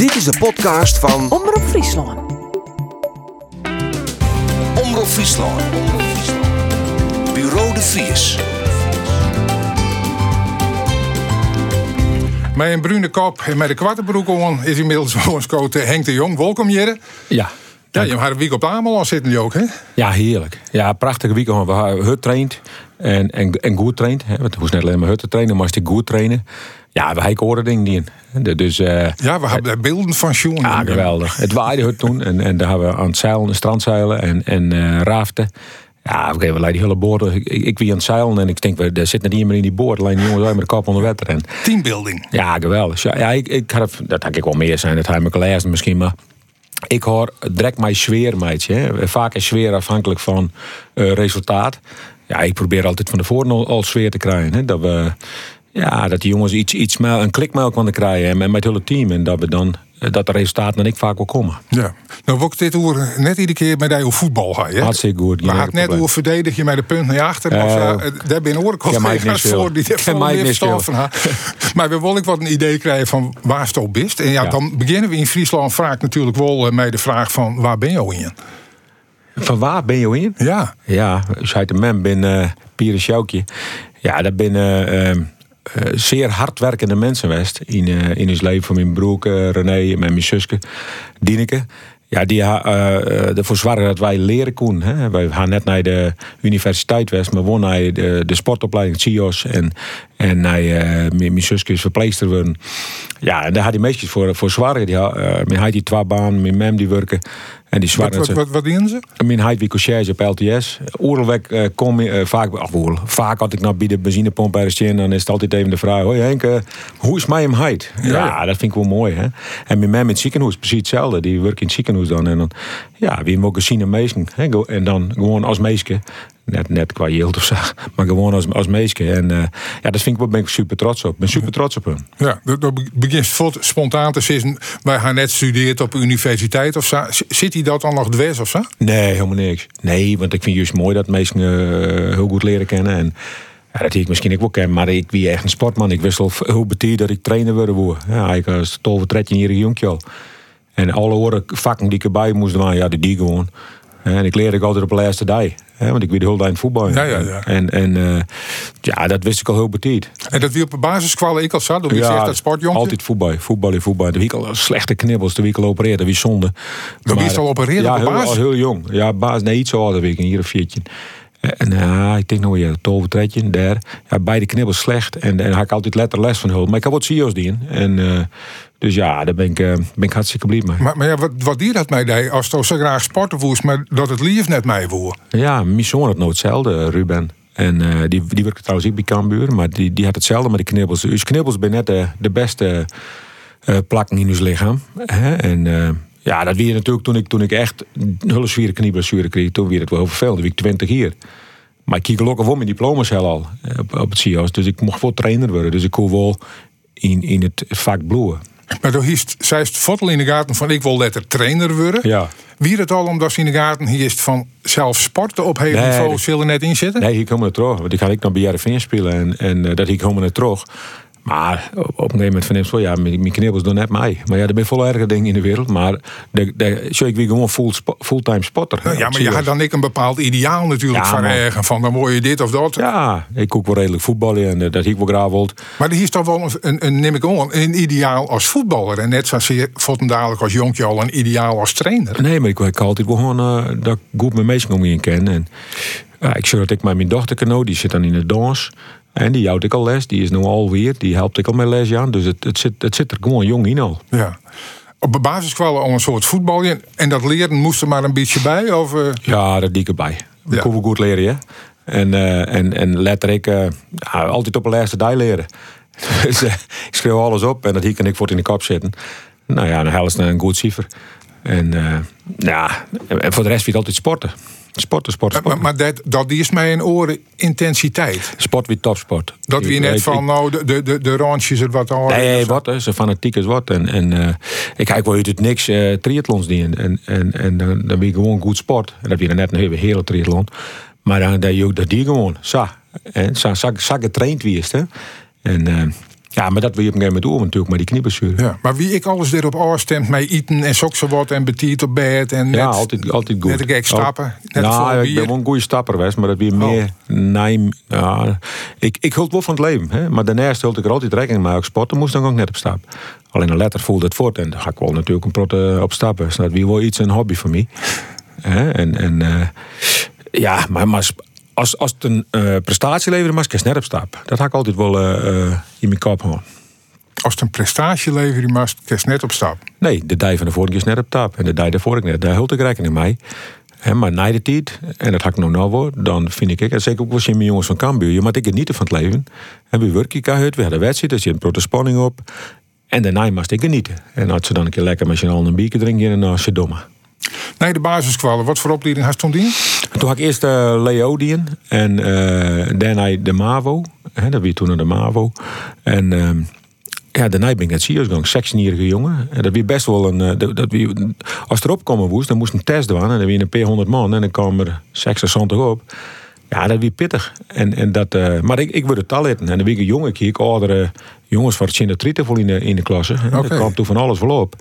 Dit is de podcast van Omroep Friesland. Omroep Friesland. Bureau de Vries. Met een brune kop en met de kwartenbroek on is inmiddels woonscoach Henk de Jong. Welkom Jere. Ja. Ja, je had een week op Ameland zitten jullie ook, hè? Ja, heerlijk. Ja, prachtige week. We hebben hut traind en, en, en goed traind. hè. Want het hoeft niet alleen maar hut te trainen, maar als die goed trainen. Ja, we hebben orde dingen die in. Dus eh, Ja, we hebben beelden van Sjoen. ja, geweldig. Het waaide hut toen en, en daar hebben we aan het zeilen, strandzeilen en, en eh, raften. Ja, oké, we leiden hele boorden. Ik, ik, wie aan het zeilen en ik denk, we, daar zit niet meer in die boord. Alleen die jongens zijn met de kop onder water. En Teambuilding. Ja, geweldig. Ja, ik, ik had, dat had ik wel meer zijn. Dat hij me gelezen misschien, maar ik hoor direct mijn sfeer, meidje. Hè. Vaak is sfeer afhankelijk van eh, resultaat. Ja, ik probeer altijd van tevoren al, al sfeer te krijgen. Hè. Dat we, ja, dat die jongens iets, iets een klikmelk van krijgen en met, hele team. En dat we dan eh, dat de resultaten dan ik vaak wel komen. Ja. Nou, ik dit oer net iedere keer met jou voetbal gaan, hè? Hartstikke goed. Geen hadden net hoe verdedig je met de punt naar achter. Eh, of, ja, daar ben mij niks veel. voor die van had. Maar we willen ik wat een idee krijgen van waar het op bist. En ja, Ja. dan beginnen we in Friesland vaak natuurlijk wel met de vraag van waar ben je in? Van waar ben je in? Ja. Ja, uit de mem ben uh, Pierre Sjoukje. Ja, dat ben eh, eh, eh, zeer hardwerkende mensen geweest in, eh, in ons leven. Van mijn broer eh, René en mijn zusje Dieneke. Ja, die eh, eh, ervoor zorgen dat wij leren koen. Hè. Wij gaan net naar de universiteit west, maar woon naar de, de sportopleiding CIO's en, en naar eh, mijn zusje is verpleegster worden. Ja, en daar had die meisjes voor, voor zware. Die, eh, mijn had die twee baan, mijn mem die werken. En die Wat, zware. wat, wat, wat dienen ze? Mijn heid wie conciërge op LTS. Eh, kom je eh, vaak, oerl, vaak had ik nog bij de benzinepomp bij de Stien, dan is het altijd even de vraag: Hoi Henk, eh, hoe is mij hem? Ja, Ja. dat vind ik wel mooi. Hè? En mijn mem in het ziekenhuis, precies hetzelfde. Die werkt in het ziekenhuis dan. En dan, ja, wie ook zien een meisje. En dan gewoon als meisje. Net, net qua jeugd of zo, maar gewoon als, als meisje. En eh, ja, dat vind ik, wel- ben ik super trots op. Ik ben super trots op hem. Ja, dat begint spontaan te zitten. Wij gaan net studeerd op de universiteit of zo. Zit hij dat dan nog dwars of zo? Nee, helemaal niks. Nee, want ik vind juist mooi dat mensen eh, heel goed leren kennen. En ja, dat ik misschien ook wel ken, maar ik wie echt een sportman. Ik wist al heel betier dat ik trainer wilde worden. Ja, ik was 12, 13 jaar jonkje al. En alle vakken die ik erbij moest doen, ja, die die gewoon. En ik leerde ik altijd op de laatste dag. Hè, want ik weet in het voetbal. Ja, ja, ja. En, en eh, ja, dat wist ik al heel betiert. En dat wie op de basisschool ik al zat. Wie zegt dat sportjongen? altijd voetbal. Voetbal in voetbal. De week al slechte knibbels. De week al opereerd. Dat was zonde. Dan wist al opereren ja, op de heel, basis? al heel jong. Ja, baas. Nee, iets zo ouder week. Hier een viertje. En ja, ik denk ja, tolve tredje, daar. Ja, beide knibbels slecht. En, en had ik altijd letter les van hulp. Maar ik heb wat CEO's die. En eh, dus ja, daar ben ik, eh, ben ik hartstikke blij mee. Maar, maar ja, wat, wat die dat mij deed, als het zo graag sporten woest, maar dat het lief net mij woer. Ja, mijn zoon had nooit hetzelfde, Ruben. En eh, die, die werkte trouwens ook bij Cambuur, maar die, die had hetzelfde met de knibbels. Dus knibbels ben net de, de beste eh, plakken in ons lichaam. Hè? En eh, ja, dat weer natuurlijk toen ik, toen ik echt een hele zware knieblessure kreeg. Toen weer het wel heel vervelend. Toen ik 20 jaar. Maar ik kijk ook wel mijn diploma's al eh, op, op het CIO's. Dus ik mocht wel trainer worden. Dus ik kon wel in, in het vak bloeien. Maar toen hiest zij het fotel in de gaten van ik wil letter trainer worden. Ja. Wie het al omdat ze in de gaten hier is van zelf sporten op heel Nee, niveau zullen net inzitten? Nee, hier komen we terug. Want ik ga ik nog bij Jarre spelen. En, en eh, dat ik helemaal net terug. Maar op een gegeven moment van hem zo, ja, mijn, mijn knibbels doen net mij. Maar ja, er zijn veel erge dingen in de wereld. Maar de, de, zo ik wie gewoon full, fulltime spotter. Ja, maar je had dan ik een bepaald ideaal natuurlijk Ja, van ergen. Van dan word je dit of dat. Ja, ik koek wel redelijk voetballen en eh, dat ik wel graag wilt. Maar er is toch wel een, een, een, neem ik aan, een ideaal als voetballer. En net zoals je vond dadelijk als jonkje al een ideaal als trainer. Nee, maar ik ik altijd gewoon eh, dat ik goed met mensen om je ken. En ja, ik zie dat ik met mijn dochter kan die zit dan in de dans. En die houdt ik al les, die is nu alweer, die helpt ik al met les aan. Dus het, het, zit, het zit er gewoon jong in al. Ja. Op de basisschool al een soort voetbalje. En dat leren moest er maar een beetje bij? Of, eh, Ja, dat die ik erbij. We Ja. goed leren, ja. En, eh, en, en letterlijk eh, ja, altijd op de laatste dag leren. dus eh, ik schreeuw alles op en dat hier kan ik voor in de kop zitten. Nou ja, dan naar een goed cijfer. En eh, ja, en voor de rest vind ik altijd sporten. Sporten, maar sporten. maar dat, dat die is mij een oren intensiteit. Sport wie topsport. Dat wie net ik- van, ik- nou, de, de, de, de randjes het wat al. Nee, wat, hè, zo fanatiek als wat. En, en eh, ik kijk wel uit het niks eh triathlons die en, en, en, dan, dan ben je gewoon goed sport. En dat weer net een hele, hele triathlon. Maar dan dat, je ook- dat die gewoon, sa. En sa, sa, sa getraind wie is hè. En eh, Ja, maar dat wil je op een gegeven moment natuurlijk, maar die knieblessure. Ja, maar wie ik alles erop afstemt, met eten en soksen wat en betiert op bed en Ja, net, altijd, altijd goed. net een gek stappen. Net Ja, ik bier. ben wel een goede stapper geweest, maar dat weer meer neem. Ja, ik, ik hield wel van het leven, hè? maar daarnaast hield ik er altijd rekening mee. Ik sporten moest, dan ook net op stap. Alleen een letter voelde het voort en dan ga ik wel natuurlijk een protte op stappen. Dus dat weer wel iets een hobby voor mij. Hè? En, en eh, ja, maar, maar als, als het een eh, prestatie mag ik net op stap. Dat had ik altijd wel eh, eh, in mijn kop houden. Als het een prestatie levert, die net op stap. Nee, de dij van de vorige keer is net op tap. En de dij daarvoor ik net. Daar hield ik rekening mee. Hè, maar na de tijd, en dat had ik nog nou voor, dan vind ik, en zeker ook wel mijn jongens van Cambuur, je moet ik genieten van het leven. En we werken gehad, we hadden wedstrijd, er zit een protte spanning op. En daarna moest ik genieten. En als ze dan een keer lekker met z'n allen een biertje drinken, en dan ze domme. Nee, de basiskwallen. Wat voor opleiding had je toen toen had ik eerst uh, Leodien en eh, daarna de MAVO. Hè, dat wie toen naar de MAVO. En ehm, ja, daarna ben ik net serieus gegaan. 16-jarige jongen. En dat wie best wel een. eh, dat, dat wie, als er opkomen moest, dan moest een test doen. En dan wie een paar honderd man. En dan kwamen er 76 op. Ja, dat wie pittig. En, en dat, eh, maar ik, ik wilde het leren. En dan wie ik een jongen, ik oudere jongens van het Sint vol in de, in de klasse. Oké. daar kwam toen van alles wel op.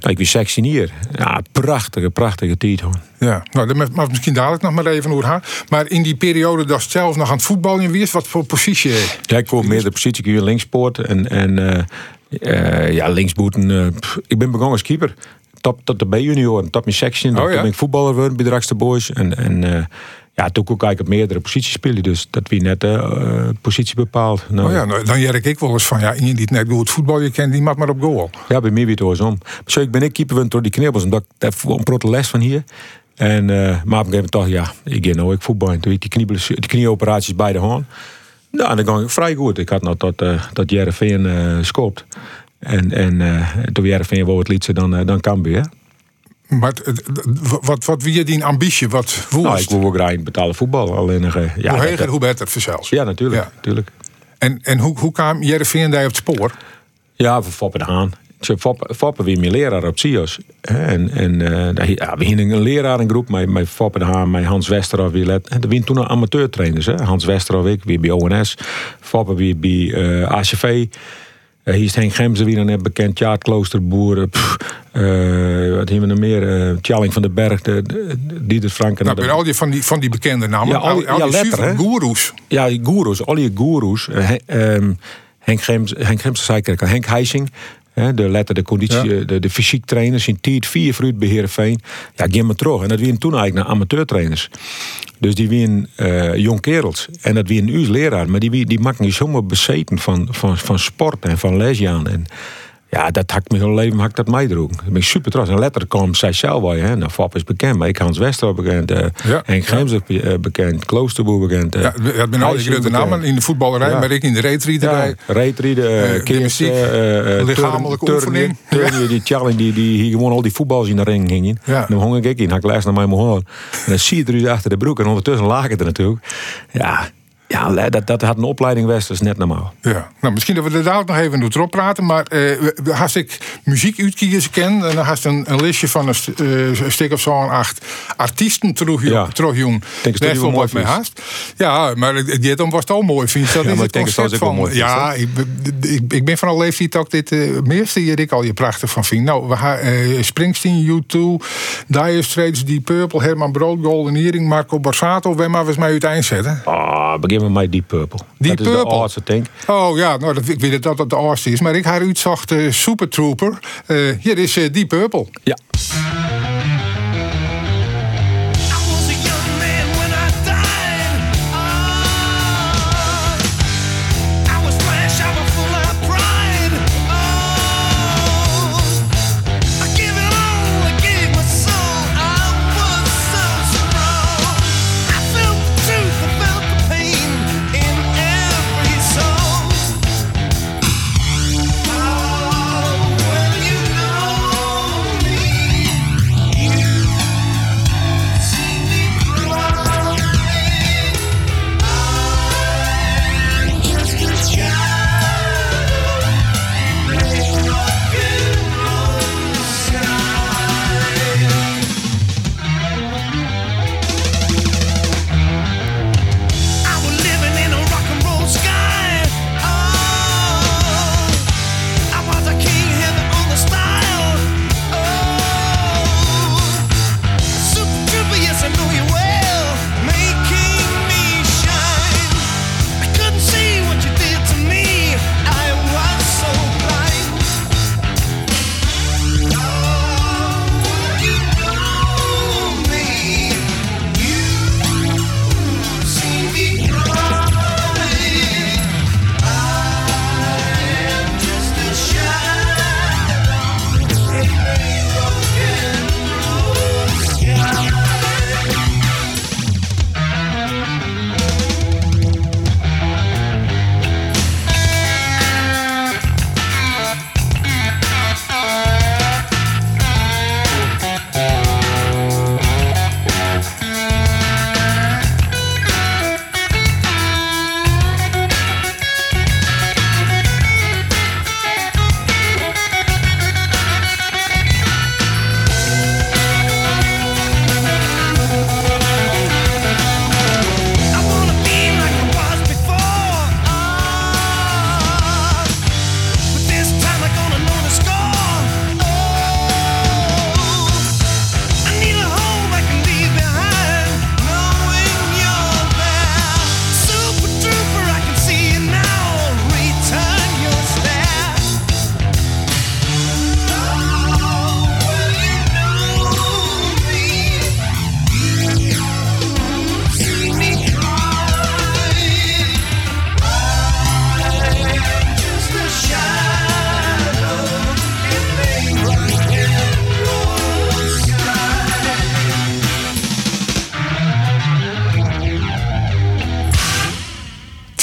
Nou, ik was 16 hier. Ja, prachtige, prachtige tijd. hoor. Ja, nou, dat mag misschien dadelijk nog maar even gaat. Maar in die periode dat je zelf nog aan het voetballen was, wat voor positie? Ja, ik kom meer de positie ik hier linkspoort en, en eh, eh, ja, linksboeten. eh, ik ben begonnen als keeper. Top tot de B-junior, top mijn section. Oh, Toen ben ik voetballer geworden bij de Rakste Boys. En, en eh, ja, toen kon ik op meerdere posities spelen. Dus dat wie net de eh, positie bepaald. Nou, Oh ja, nou, dan jerk ik wel eens van, ja, iemand die het net goed voetbal je kent, die mag maar op goal. Ja, bij mij weer het andersom. Zo, ik ben ik keeper door die knibbels. Omdat ik voor een protte les van hier. En, eh, maar op een gegeven moment toch, ja, ik ga nou ik voetbal. En toen ik die, die knieoperaties bij de hand. Nou, dan ging ik vrij goed. Ik had nog tot, eh tot Jereveen eh skopt. En, en eh, toen Jereveen wou het liedje, dan, eh, dan Cambuur. Maar wat, wat wie je die ambitie? Wat hoe Nou, ik wil wel graag betalen voetbal. Alleen eh, ja, hoe heger, hoe beter voor zelfs. Ja, natuurlijk. Ja. natuurlijk. En, en hoe, hoe kwam Jereveen daar op het spoor? Ja, voor Foppe de Haan. Ze Foppe, Foppe weer mijn leraar op CIO's. En, en eh, ja, we hadden een lerarengroep met, met Foppe de Haan, met Hans Westerhof. Weer let. En er waren toen amateurtrainers. Hè. Hans Westerhof, ik weer bij ONS. Foppe weer bij eh, ACV. Eh, hier is Henk Gemse weer net bekend. Tjaat Kloosterboeren. Pff, eh, wat hebben we nog meer? Tjalling van den Berg. De, de, Dieter Franken. Nou, bij al die van die, van die bekende namen. Ja, al die- al, ja, letter, goeroes. Ja, die goeroes, al die goeroes. Eh, He- ehm, Henk Gems, Henk Gems zei ik Henk Heising. De letter, de conditie, Ja. de, de fysiek trainers in Tiet, vier fruit bij Heerenveen. Ja, me terug. En dat waren toen eigenlijk naar amateurtrainers. Dus die waren eh jong kerels. En dat waren uw leraar. Maar die, die maken je zomaar bezeten van, van, van sport en van lesjaan. En ja, dat ik mijn hele leven ik dat. Dat ben ik super trots. En letter kwam zij bij. Hè. Nou, Fab is bekend, maar ik Hans Wester bekend. eh Ja. Henk be- bekend. Kloosterboer bekend. eh, Ja, het zijn al die grote namen in de voetballerij, Ja. maar ik in de reetriederij. Ja, reetrieden, Eh, uh, lichamelijke oefening. Turnen, die challenge, die, die hier gewoon al die voetbals in de ring gingen. Ja. Dan hong ik in, had ik les naar mijn hoor. En dan zie je er dus achter de broek en ondertussen lag het er natuurlijk. Ja, ja dat, dat had een opleiding West, dat is net normaal. Ja, nou, misschien dat we er dadelijk nog even door praten. Maar eh, als ik muziek uitkiezen ken, dan had je een, een listje van een, st- eh, een stuk of zo'n acht artiesten terug, Ja. terugjoen. denk dat die wel mooi mee haast. Ja, maar het- dit dan was het al mooi, vind je. Dat Ja, is maar het ik ook wel van. mooi ja, ik, ben- ik, ik ben van al leeftijd ik dit uh, meeste hier ik al je prachtig van vind. Nou, we gaan eh, Springsteen, U2, Dire Straits, Deep Purple, Herman Brood, Golden Earring, Marco Borsato. Waar maar we eens mee uiteen zetten. Ah, begin met mij Deep Purple. Deep dat is Purple? de oudste denk. Oh ja, nou, dat, ik weet het dat dat de oudste is. Maar ik haar uitzocht eh, Super Trooper. Eh, hier is eh, Deep Purple. Ja.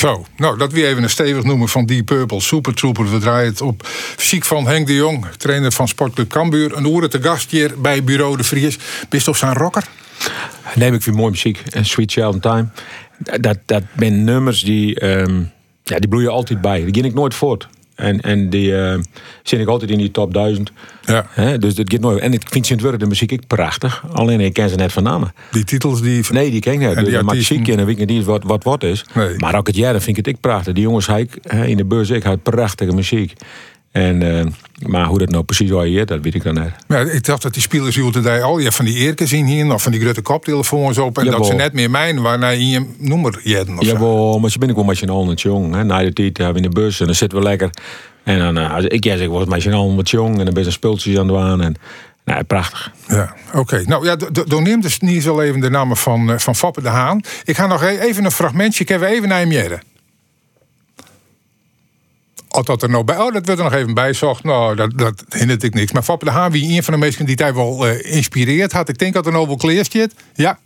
Zo, nou dat weer even een stevig noemen van Deep Purple, Super Trooper. We draaien het op fysiek van Henk de Jong, trainer van Sportclub Cambuur. Een oren te gast hier bij Bureau de Vries. Bist of zijn rocker? Neem ik weer mooie muziek. En Sweet Child Time. Dat, dat zijn nummers die, ehm, ja, die bloeien altijd bij. Die ging ik nooit voort. En, en die eh zit ik altijd in die top 1000. Ja. Dus dat gaat nooit. En ik vind Sint de muziek ik prachtig. Alleen ik ken ze net van namen. Die titels die... Nee, die ken ik. En Dus artiesten- muziek en weet ik niet wat wat, wat is. Nee. Maar ook het jaar, dan vind ik het ik prachtig. Die jongens, hij, in de beurs, ik had prachtige muziek. En, eh, maar hoe dat nou precies varieert, dat weet ik dan net. Ja, ik dacht dat die spelers hier today al je van die eerkens zien hier, of van die grote koptelefoons op. En dat ze net meer mijn, waarna je je nummer jedden of Ja, maar ze ben ik wel met je allen jong. Hè. Na de tijd hebben we in de bus en dan zitten we lekker. En dan, eh, als ik ja, zeg, ik word met je allen wat jong. En dan ben je spultjes aan het doen. En, nou, prachtig. Ja, oké. Nou ja, do- do- dan neemt dus niet zo even de namen van, eh, van Foppe de Haan. Ik ga nog e- even een fragmentje, ik heb even naar hem jaren. Of dat er nou bij, oh, dat werd er nog even bij zocht. Nou, dat, dat hindert ik niks. Maar Foppe de Haan, wie een van de mensen die hij wel eh inspireerd had. Ik denk dat er nou wel. Ja,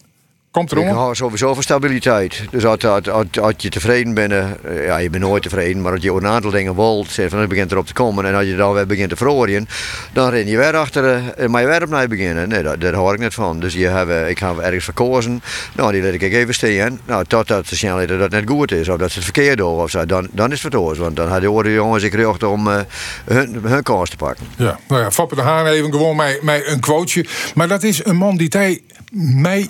komt Ik erom. hou sowieso van stabiliteit. Dus als, als, als, als je tevreden bent, eh, ja, je bent nooit tevreden, maar als je een aantal dingen wilt, zeg van het begint erop te komen en als je dan weer begint te verooien, dan ren je weer achter uh, maar je weer opnieuw beginnen. Nee, dat, daar hou ik net van. Dus je heb, eh, ik heb ergens verkozen, nou die laat ik even staan. Nou, totdat de snelheid dat net goed is, of dat ze het verkeerd doen, of zo, dan, dan is het vertoos. Want dan hadden de jongens ik recht om eh, hun, hun kans te pakken. Ja, nou ja, Foppe de Haan even gewoon mij, mij een quoteje. Maar dat is een man die hij mij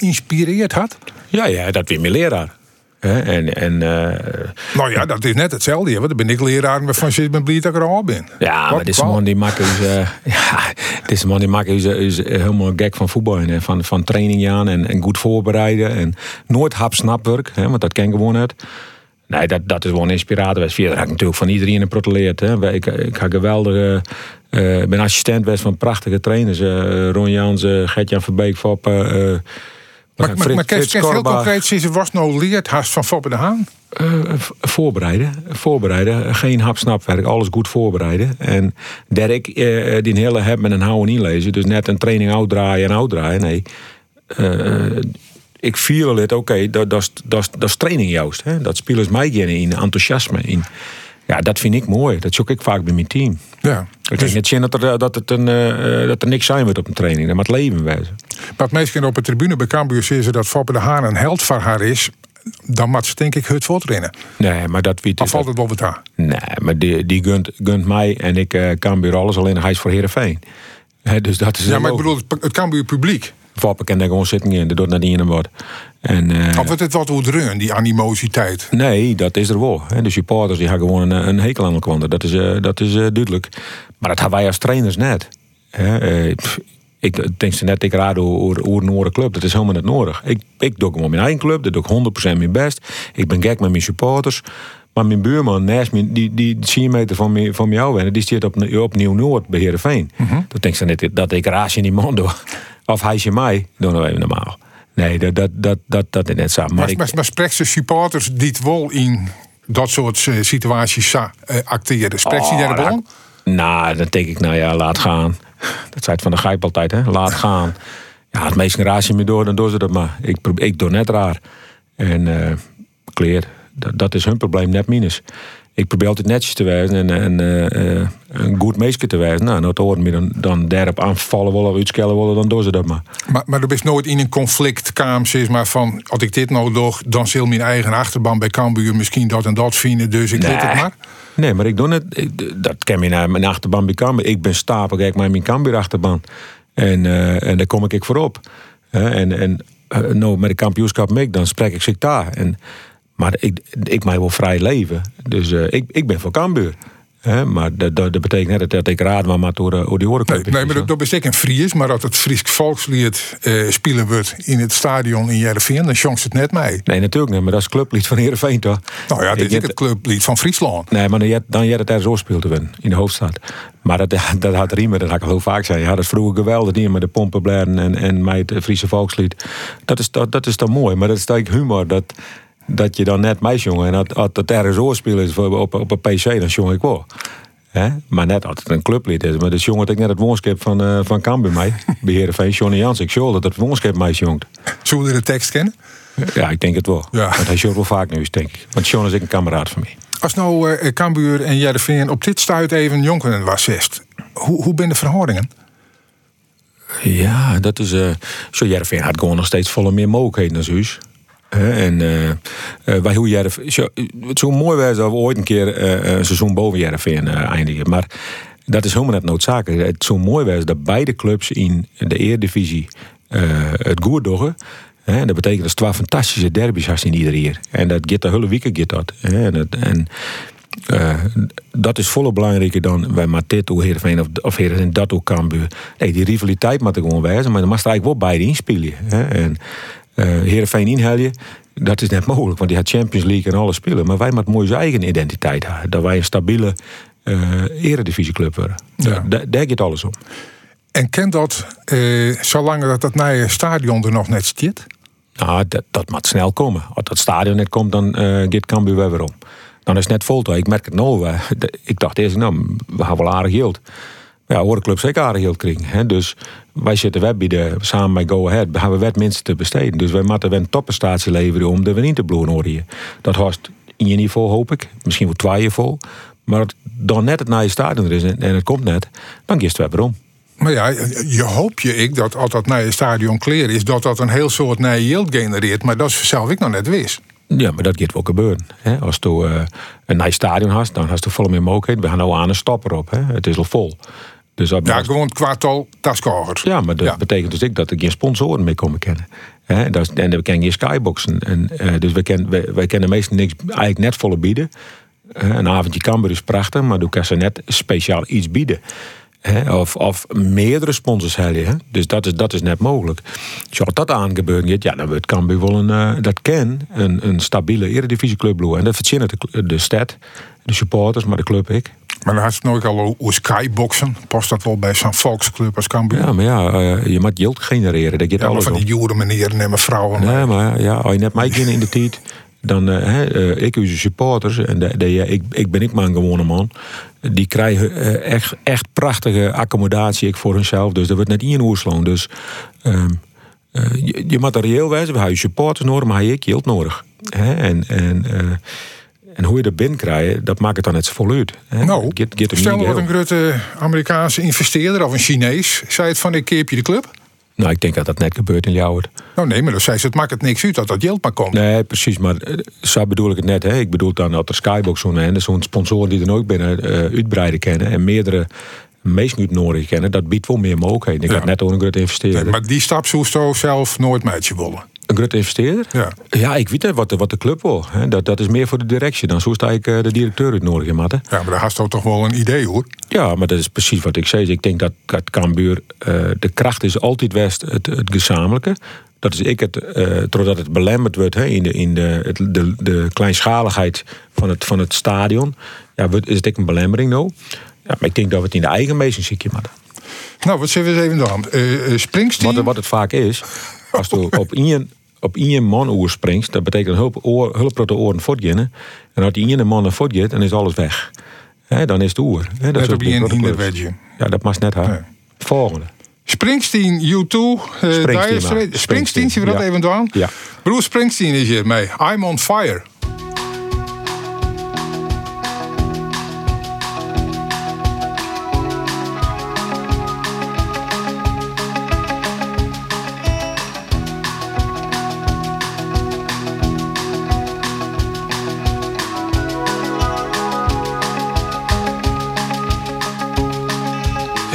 had. Ja, ja, dat weer mijn leraar. En, en eh, Nou ja, dat is net hetzelfde. Want dan ben ik leraar van zit ben blij dat ik er al ben. ja, maar Wat deze wou- man die maakt is, eh, ja, deze man die maakt is, is helemaal gek van voetbal en van, van training aan en, en goed voorbereiden en nooit hap snapwerk, hè, want dat ken ik gewoon net. Nee, dat, dat is gewoon inspiratie. Wij Verder heb ik natuurlijk van iedereen een proteleerd. Hè. Ik, ik ga geweldige. eh, Ik ben assistent geweest van prachtige trainers. eh Ron Jansen, Gert-Jan Verbeek, Foppe. Eh, Maar, maar, maar heel concreet, sinds was nou leert haast van Foppe de Haan. Eh, voorbereiden. Voorbereiden. Geen hapsnapwerk. Alles goed voorbereiden. En dat ik eh, die hele heb met een houden inlezen. Dus net een training uitdraaien en uitdraaien. Nee. Eh, ik viel het, oké, dat, dat, is- dat, is- dat is training juist. Hè? Dat spelers mij in, enthousiasme in. Ja, dat vind ik mooi. Dat zoek ik vaak bij mijn team. Ja. Ik denk net zien dat er, dat, het een, eh, eh, dat er niks zijn wordt op een training. Dat moet leven wezen. Wat meestal op de tribune bij Cambuur zien ze dat Foppe de Haan een held van haar is. Dan moet ze denk ik het voortrennen. Nee, maar dat weet Of valt het wel? Nee, maar die, die gunt, gunt mij en ik eh, weer alles. Alleen hij is voor Heerenveen. Hè, dus dat is Ja, maar ik bedoel het, het Cambuur publiek. Foppe kan daar gewoon zitten in. Dat doet naar die wordt. En, eh, Of wordt het wat oerdreun, die animositeit? nee, dat is er wel. Hè. De supporters die hebben gewoon een, een hekel aan elkaar. Dat is, eh, dat is duidelijk. Maar dat hebben wij als trainers net. Pff, ik denk ze net, ik raad over een andere club. Dat is helemaal niet nodig. Ik, ik doe gewoon mijn eigen club. Dat doe ik 100% mijn best. Ik ben gek met mijn supporters. Maar mijn buurman naast me, die, die 10 meter van, van jou wonen, die zit op, op Nieuw-Noord bij Heerenveen. Dat denk ze net dat ik raas in die man doe. Of hij is in mij, doe nou even normaal. Nee, dat, dat, dat, dat, dat is net zo. Maar, Maar, ik, maar, maar spreekt ze supporters die het wel in dat soort eh, situaties eh, acteren? Spreekt ze Oh, daar? Nou, dan denk ik, nou ja, laat gaan. Dat zei het van de gijp altijd, hè. Laat gaan. Ja, het meest raas je me door, dan doen ze dat maar. Ik, ik doe net raar. En eh kleer, dat, dat is hun probleem, net minus. Ik probeer altijd netjes te wijzen en, en eh, een goed meisje te wijzen. Nou, nou te horen me dan, dan daarop aanvallen willen of uitskellen willen, dan doen ze dat maar. Maar, maar er is nooit in een conflict zeg maar van... als ik dit nou doe, dan zal mijn eigen achterban bij Cambuur... misschien dat en dat vinden, dus ik weet het maar. Nee, maar ik doe het. dat ken je naar mijn achterban bij Cambuur. Ik ben stapelgek met mijn Cambuur achterban. En, eh, en daar kom ik voorop. Hè, en en eh, nou, met de kampioenschap mee, dan spreek ik zich daar. En, maar ik, ik mij wel vrij leven. Dus eh, ik, ik ben voor Cambuur. Maar dat, dat, dat betekent net dat ik raad maar, maar door, eh, door die Nee, horenclub. nee maar dat, dat is een Fries, maar dat het Fries volkslied eh, spelen wordt in het stadion in Jereveen, dan chance het net mee. Nee, natuurlijk niet, maar dat is clublied van Heerenveen toch? Nou ja, dit Ik is het clublied van Friesland. Nee, maar dan je het er zo speelt te winnen, in de hoofdstad. Maar dat, dat had Riemer, dat had ik al heel vaak zijn. Ja, dat is vroeger geweldig, die met de pompenblaren en, en met het Friese volkslied. Dat is, dat, dat is dan mooi, maar dat is eigenlijk humor. Dat, dat je dan net mij jongen en dat, dat het ergens zo spelen is op, op, een PC, dan jong ik wel. Hè? Maar net altijd een clublied is. Maar dus jongen dat ik net het woonskip van, eh van Cambuur mij. Bij Heerenveen, Johnny Jans. Ik zal dat het woonskip mij jongt. Zullen we de tekst kennen? Ja, ik denk het wel. Ja. Want hij showt wel vaak nieuws, denk ik. Want Sean is een kameraad van mij. Als nou eh Cambuur en Jereveen op dit stuit even jonkeren was zest. Hoe, hoe ben de verhoudingen? Ja, dat is. eh zo Jervin had gewoon nog steeds volle meer mogelijkheden als huis. En eh, wij hoe Jervin. zo- Het zou mooi zijn dat we ooit een keer eh, een seizoen boven Jervin eh eindigen. Maar dat is helemaal net noodzakelijk. Het zou mooi zijn dat beide clubs in de Eredivisie eh het goed doen. Hè, dat betekent dat twee fantastische derbies had in ieder jaar. En dat gaat de hele week gaat dat. En, het- en dat is volle belangrijker dan wij maar dit hoe Heerenveen of, of Heerenveen dat ook Cambuur. Nee, die rivaliteit moet er gewoon wijzen, maar dan mag er eigenlijk wel beide inspelen. En eh Heerenveen inhalen, dat is net mogelijk, want die had Champions League en alles spelen. Maar wij moeten mooi zijn eigen identiteit hebben. Dat wij een stabiele eh eredivisieclub worden. Ja. Daar, daar gaat alles om. En kent dat, eh, zolang dat dat nieuwe stadion er nog net zit? Nou, dat, dat moet snel komen. Als dat stadion net komt, dan eh gaat Cambuur weer weer om. Dan is het net vol. Ik merk het nou. eh, Ik dacht eerst, nou, we gaan wel aardig geld. Ja, aardig geld krijgen. Hè? Dus wij zitten web bieden, samen met Go Ahead, hebben we wet mensen te besteden. Dus wij moeten een topprestatie leveren om de in te bloeien. Dat hoort in je niveau, hoop ik. Misschien wel twee vol. Maar als dan net het nieuwe stadion er is en, en het komt net, dan kiest het weer om. Maar ja, je hoopt je ik dat als dat nieuwe stadion clear is, dat dat een heel soort nieuwe yield genereert. Maar dat is zelf ik nog net wist. Ja, maar dat gaat wel gebeuren. Hè? Als je eh, een nice stadion had, dan had je volle meer mogelijkheden. We gaan nou aan een stapper op. Hè? Het is al vol. Dus dat Ja, gewoon kwartal taskogers. ja, maar dat Ja. betekent dus ik dat er geen sponsoren mee komen kennen. Hè? Dat is, en we kennen geen skyboxen. En, eh, dus wij kennen, wij, wij kennen meestal niks eigenlijk net volle bieden. Een avondje Cambuur is prachtig, maar doe kan ze net speciaal iets bieden. Of, of meerdere sponsors hebben. Hè? Dus dat is, dat is net mogelijk. Als dat aangebeuren gaat, ja, dan wordt Cambuur wel een, eh, dat ken, een, een stabiele eredivisieclub bloeien. En dat verzint de, de stad, de supporters, maar de club ik. Maar dan had je het nooit al hoe skyboxen. Past dat wel bij zo'n volksclub als Cambuur? Ja, maar ja, eh, je moet geld genereren. Dat gaat Ja, alles van die joere meneeren en mevrouwen. Nee, maar ja, als je net mij in de tijd, dan hè, eh, ik uw supporters en de, de, ik, ik ben ik maar een gewone man. Die krijgen echt, echt prachtige accommodatie ik voor hunzelf. Dus dat wordt net in oersloon. Dus ehm, eh, je, je moet er reëel wijzen. We hebben je supporters nodig, maar heb ik geld nodig. Hè? En, en, en hoe je dat binnenkrijgt, dat maakt het dan net zo vol uit. Hè? Nou, Get- get hem stel niet geheel. een grote Amerikaanse investeerder of een Chinees zei het van ik keep je de club. Nou, ik denk dat dat net gebeurt in Ljouwert. Nou nee, maar dan zei ze het maakt het niks uit dat dat geld maar komt. Nee, precies. Maar eh, zo bedoel ik het net. Hè. Ik bedoel dan dat er Skybox zo'n en zo'n sponsor die er ook binnen eh uitbreiden kennen en meerdere mensen uit nodig kennen, dat biedt wel meer mogelijkheden. Ik Ja. had net ook een grote investeerder. Nee, maar die stap zou zo zelf nooit meidje willen. Een grote investeerder? Ja. Ja, ik weet wat de, wat de club wil. Dat, dat is meer voor de directie. Dan zo sta ik eh, de directeur uit nodig, Matte. Ja, maar daar had je toch wel een idee hoor. Ja, maar dat is precies wat ik zei. Ik denk dat, dat Cambuur, eh, de kracht is altijd best het, het gezamenlijke. Dat is ik het, eh doordat het belemmerd wordt hè, in, de, in de, het, de, de kleinschaligheid van het, van het stadion. Ja, is het ook een belemmering nou. Ja, maar ik denk dat we het in de eigen meesting ziekje maken. Nou, wat zullen we eens even doen? Eh, Springsteen. Wat, het- wat het vaak is, als je op één, op één man springt, dat betekent hulp, oor, hulp de oren voortgaan. En als die ene man voortgaat, dan is alles weg. Hè, dan is het oer. Hè, dat soort op je in wedge. Ja, dat mag net haar. Nee. Volgende. Springsteen, U2, uh, Springsteen, Straits. maar. Springsteen, zien we dat ja. even doen? Ja. Bruce Springsteen is hier mee. I'm on fire.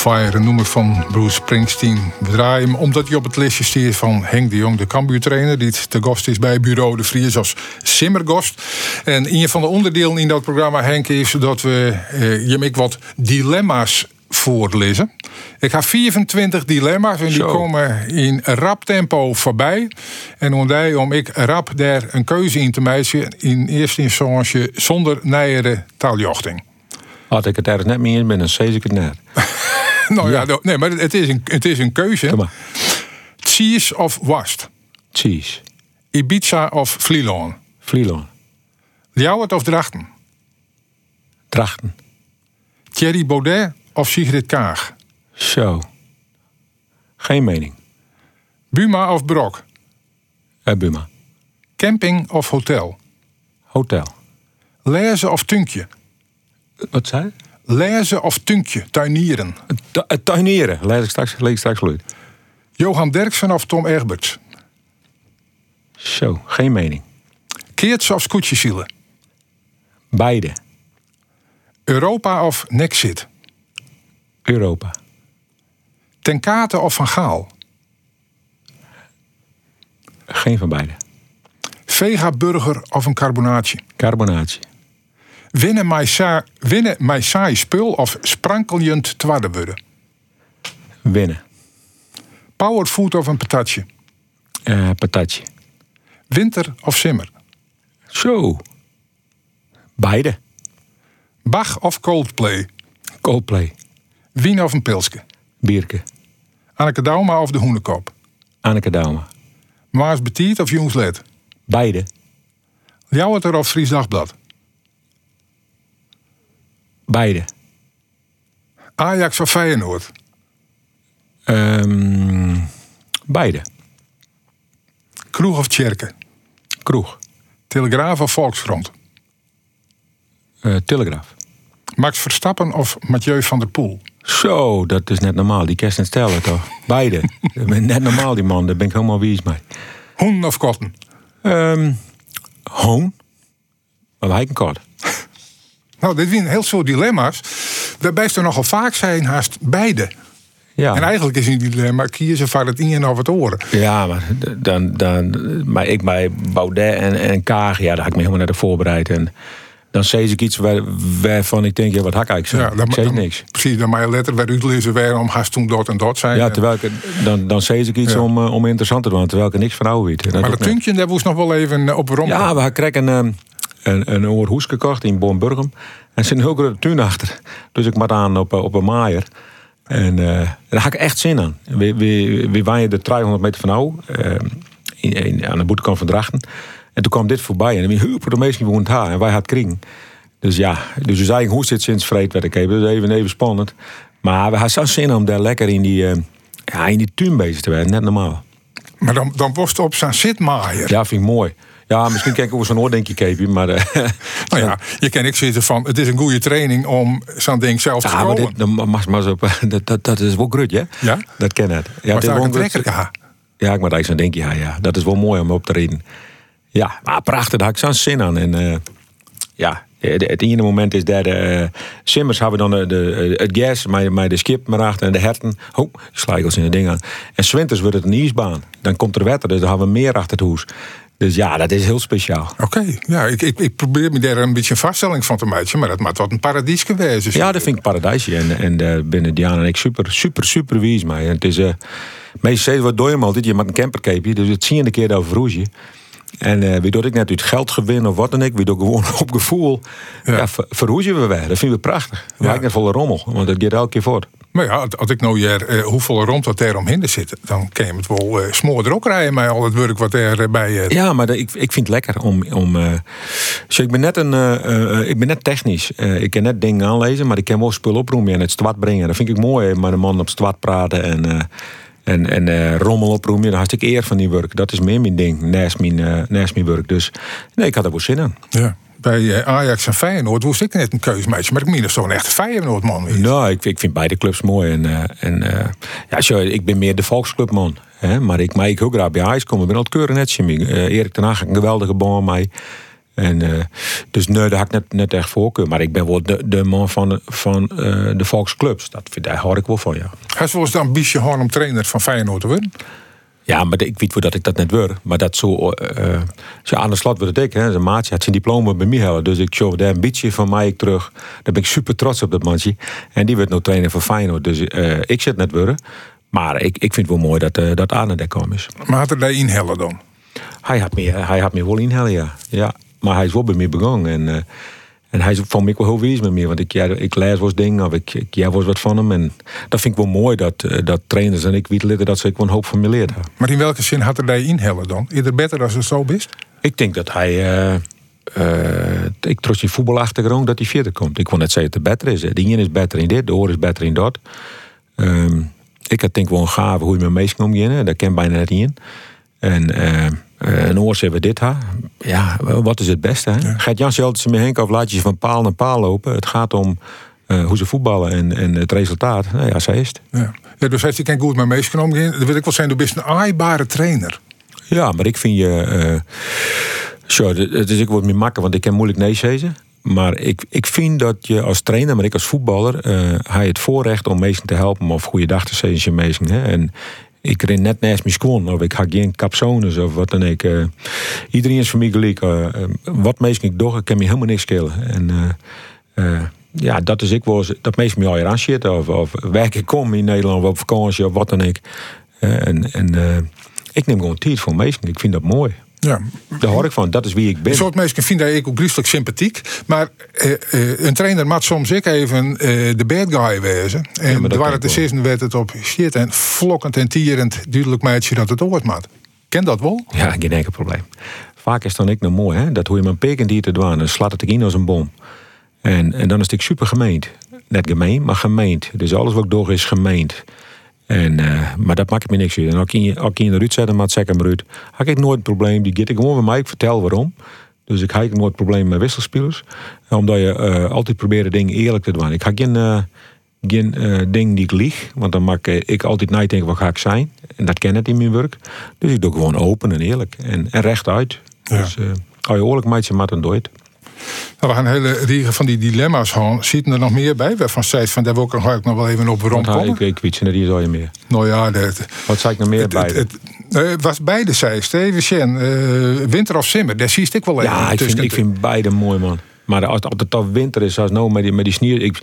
Fire, een nummer van Bruce Springsteen. We draaien hem omdat hij op het lijstje stiert van Henk de Jong, de Cambuur-trainer... die te gast is bij Bureau de Vries als simmergast. En een van de onderdelen in dat programma, Henk, is dat we eh, je ik wat dilemma's voorlezen. Ik ga 24 dilemma's en die Zo. komen in rap tempo voorbij. En ondij om ik rap daar een keuze in te maken... in eerste instantie zonder nijere taaljochting. Had ik het ergens net mee in ben, dan zei ik het net. Nou ja, nee, maar het is een, het is een keuze. Cheese of Wast? Cheese. Ibiza of Vlieland? Vlieland. Ljouwert of Drachten? Drachten. Thierry Baudet of Sigrid Kaag? Zo. Geen mening. Buma of Brok? Eh, Buma. Camping of hotel? Hotel. Lezen of tunkje? Wat zei? Lezen of tunkje? Tuinieren? Tu- Het tuinieren. Lees ik straks, lees ik straks luid. Johan Derksen of Tom Egberts? Zo. Geen mening. Keerts of Scootjesielen? Beide. Europa of Nexit? Europa. Ten Kate of Van Gaal? Geen van beide. Vega burger of een carbonaatje? Carbonatie. Winnen mij sa- winnen mij saai spul of sprankeljend twadde worden? Winnen. Powerfood of een patatje? Eh patatje. Winter of simmer? Zo. Beide. Bach of Coldplay? Coldplay. Wien of een pilske? Bierke. Anneke Dauma of de Hoenekop? Anneke Dauma. Maas Betiet of Jongsled? Beide. Ljouwerter of Fries Dagblad? Beide. Ajax of Feyenoord? Ehm, beide. Kroeg of Tjerke? Kroeg. Telegraaf of Volksfront? Eh, Telegraaf. Max Verstappen of Mathieu van der Poel? Zo, dat is net normaal. Die kerst en stellen toch? Beide. Net normaal, die man. Daar ben ik helemaal wies mee. Hoen of Kotten? Ehm Hoon. Maar wij een kort. Nou, dit zijn heel veel dilemma's. Waarbij ze er nogal vaak zijn haast beide. Ja. En eigenlijk is een dilemma kiezen van het in of het oren. Ja, maar dan, dan, maar ik bij Baudet en, en Kaag, ja, daar had ik me helemaal naar de voorbereid. En dan zei ik iets waar, waarvan ik denk, ja, wat hak ik eigenlijk zo? ik zei dan- niks. Precies, dan maar letter waar uitlezen waarom haast toen dat en dat zijn. Ja, terwijl ik, dan, dan zei ik iets Ja. om, eh, om interessant te doen, terwijl ik er niks van oude weet. En maar dat tunkje, daar moest nog wel even eh, op rond. Ja, we kregen een, ehm, een, een oor hoes gekocht in Bornburgum. En er zit een heel grote tuin achter. Dus ik moet aan op, eh, op een maaier. En eh, daar had ik echt zin aan. We, we, we waaien er 300 meter van nou, in- aan de boetekant van Drachten. En toen kwam dit voorbij. En hupen de meesten woont haar. En wij hadden kring. Dus ja, dus we zeiden hoe zit sinds vreed werd ik even. Dus even, even spannend. Maar we hadden zo zin om daar lekker in die, eh, ja, in die tuin bezig te werden. Net normaal. Maar dan, dan was het op zijn zitmaaier. Ja, vind ik mooi. Ja, misschien kijk ik over zo'n oordenkje, Keepie. Maar eh, Nou ja, je kan ik zitten van, het is een goede training om zo'n ding zelf te Ja, maar dit, maar zo. Dat, dat, dat is wel grut, hè? Ja? Dat ken het. Ja, maar is wel een. Ja, ik moet eigenlijk zo'n denk ja, ja. Dat is wel mooi om op te reden. Ja, maar prachtig, daar had ik zo'n zin aan. En eh, ja, het het ene moment is dat eh Simmers hebben dan de, de, het gas, maar, maar de skip maar achter en de herten. Oh, ik als in de ding aan. En Swinters wordt het een ijsbaan. Dan komt er wetter, dus dan hebben we meer achter het huis. Dus ja, dat is heel speciaal. Oké, ja, ik, ik, ik probeer me daar een beetje een vaststelling van te maken, maar dat maakt wat een paradies geweest. Ja, dat vind ik paradijsje. En, en daar binnen Diana en ik super, super, super wies mee. En het is, eh meestal wat doe je hem altijd. Je maakt een campercape, dus het zie je een keer over roesje. En eh wie doet ik net uit geld gewin of wat dan ik, wie doe gewoon op gevoel. Ja. Ja, we weer. Dat vinden we prachtig. We lijken net volle rommel, want dat gaat elke keer voort. Maar ja, als- ik nou hier eh, hoeveel rond wat er omheen zit, dan kan je het wel eh smoor er ook rijden met al het werk wat er eh, bij Ja, maar dat- ik, ik vind het lekker om. om ik, ben net een, ik ben net technisch. Ik kan net dingen aanlezen, maar ik kan wel spul oproemen en het stwart brengen. Dat vind ik mooi, met een man op stwart praten en, en, en rommel oproemen. Daar had ik eer van die werk. Dat is meer mijn ding, naast mijn, naast mijn werk. Dus nee, ik had er wel zin in. Ja. Bij eh, Ajax en Feyenoord moest ik net een keuzemeisje. Maar ik meen dat zo'n echte Feyenoordman is. Nou, ik, ik vind beide clubs mooi. En, eh, en eh, ja, zo, ik ben meer de volksclubman. Hè? Maar ik, maar ik ook graag bij Ajax komen. Ik ben altijd keurig net. Uh, Erik ten Hag een geweldige baan mee. En, dus nee, daar had ik net, net echt voorkeur. Maar ik ben wel de, de man van, de- van de volksclubs. Dat, vind- daar hoor ik wel van, ja. Hij eens de ambitie gewoon om trainer van Feyenoord te worden. Ja, maar ik weet wel dat ik dat net wil. Maar dat zo, eh, zo aan de slot wordt het ik. Hè. Zijn maatje had zijn diploma bij mij. Dus ik show een beetje van mij terug. Daar ben ik super trots op dat maatje. En die werd nou trainer van Feyenoord. Dus eh, ik zit net willen. Maar ik, ik vind het wel mooi dat, eh dat Arne daar kwam is. Maar had er daar inhellen dan? Hij had me, hij had me wel inhalen, ja. ja. Maar hij is wel bij mij begonnen. En, en hij van mij wel heel wees met me. Want ik, ja, ik lees eens dingen of ik, ik ja, eens wat van hem. En dat vind ik wel mooi dat, eh, dat trainers en ik weten dat ze ik wel een hoop van me leerd hebben. Maar in welke zin had er daar inhellen dan? Is het beter als het zo is? Ik denk dat hij. eh eh, ik trots die voetbalachtergrond dat hij verder komt. Ik wil net zeggen dat het beter is. De ene is beter in dit, de oor is beter in dat. Ehm, ik had denk wel een gave hoe je met meesten omgaan. Daar ken bijna niet in. En eh, een oor zeggen we dit ha. Ja, wat is het beste? Hè? Gaat Jan altijd ze mee Henk of laat je ze van paal naar paal lopen. Het gaat om eh, hoe ze voetballen en, en het resultaat. Nou ja, zij is het. Ja. ja dus heeft hij geen goed met meegenomen. Dan wil ik wel zijn, du bent een aaibare trainer. Ja, maar ik vind je. eh zo, de- het is ook wat meer makkelijk, want ik kan moeilijk nee zeggen. Maar ik, ik vind dat je als trainer, maar ik als voetballer, eh hij het voorrecht om mensen te helpen of goede dag te zeggen mensen. Hè? En ik ren net naast mijn schoon, of ik ga geen capsones of wat dan ik. eh, iedereen is voor mij gelijk. eh, eh, wat mensen ik doe, ik kan me helemaal niks schelen. En ja, dat is ik wel dat mensen me al aan shit of, of werk ik kom in Nederland op vakantie of wat dan ik. En en ik neem gewoon tijd voor mensen. Ik vind dat mooi. Ja. Daar hoor ik van. Dat is wie ik ben. Soort mensen vinden ik ook lieflijk sympathiek. Maar eh, eh, een trainer moet soms ik even eh, de bad guy wezen. En kan de ik wel. zin werd het op shit en vlokkend en tierend duidelijk meidje dat het ooit maat. Ken dat wel? Ja, geen enkel probleem. Vaak is dan ik nog mooi, hè? Dat hoe je mijn peken die te doen, dan slaat het ik in als een bom. En, en dan is het super gemeend. Net gemeen, maar gemeend. Dus alles wat ik doe is gemeend. En, eh, maar dat maakt me niks uit. En als ik in, als ik in de Ruud zet, maakt zeg hem Ruud. Had ik nooit een probleem. Die gaat ik gewoon met mij. Ik vertel waarom. Dus ik heb nooit probleem met wisselspelers. Omdat je eh, altijd probeert dingen eerlijk te doen. Ik ga geen, eh, geen eh, ding die ik lieg. Want dan maak ik altijd nadenken wat ga ik zijn. En dat ken ik in mijn werk. Dus ik doe gewoon open en eerlijk. En, en rechtuit. Ja. Dus eh als je oorlijk maakt, maar dan doe je het. Nou, we gaan een hele riege van die dilemma's gaan. Zitten er nog meer bij? Waarvan zei van daar wil ik nog wel even op rondkomen. ik, ik weet ze, die zou je meer. Nou ja, dat, Wat zei ik nog meer het, bij? het, het, eh, het was beide zei Steven Sjen. eh, winter of simmer, daar zie ik wel even Ja, ik vind, ik vind beide mooi, man. Maar als, als het al winter is, zoals nou met die, met die sneeuw... Ik,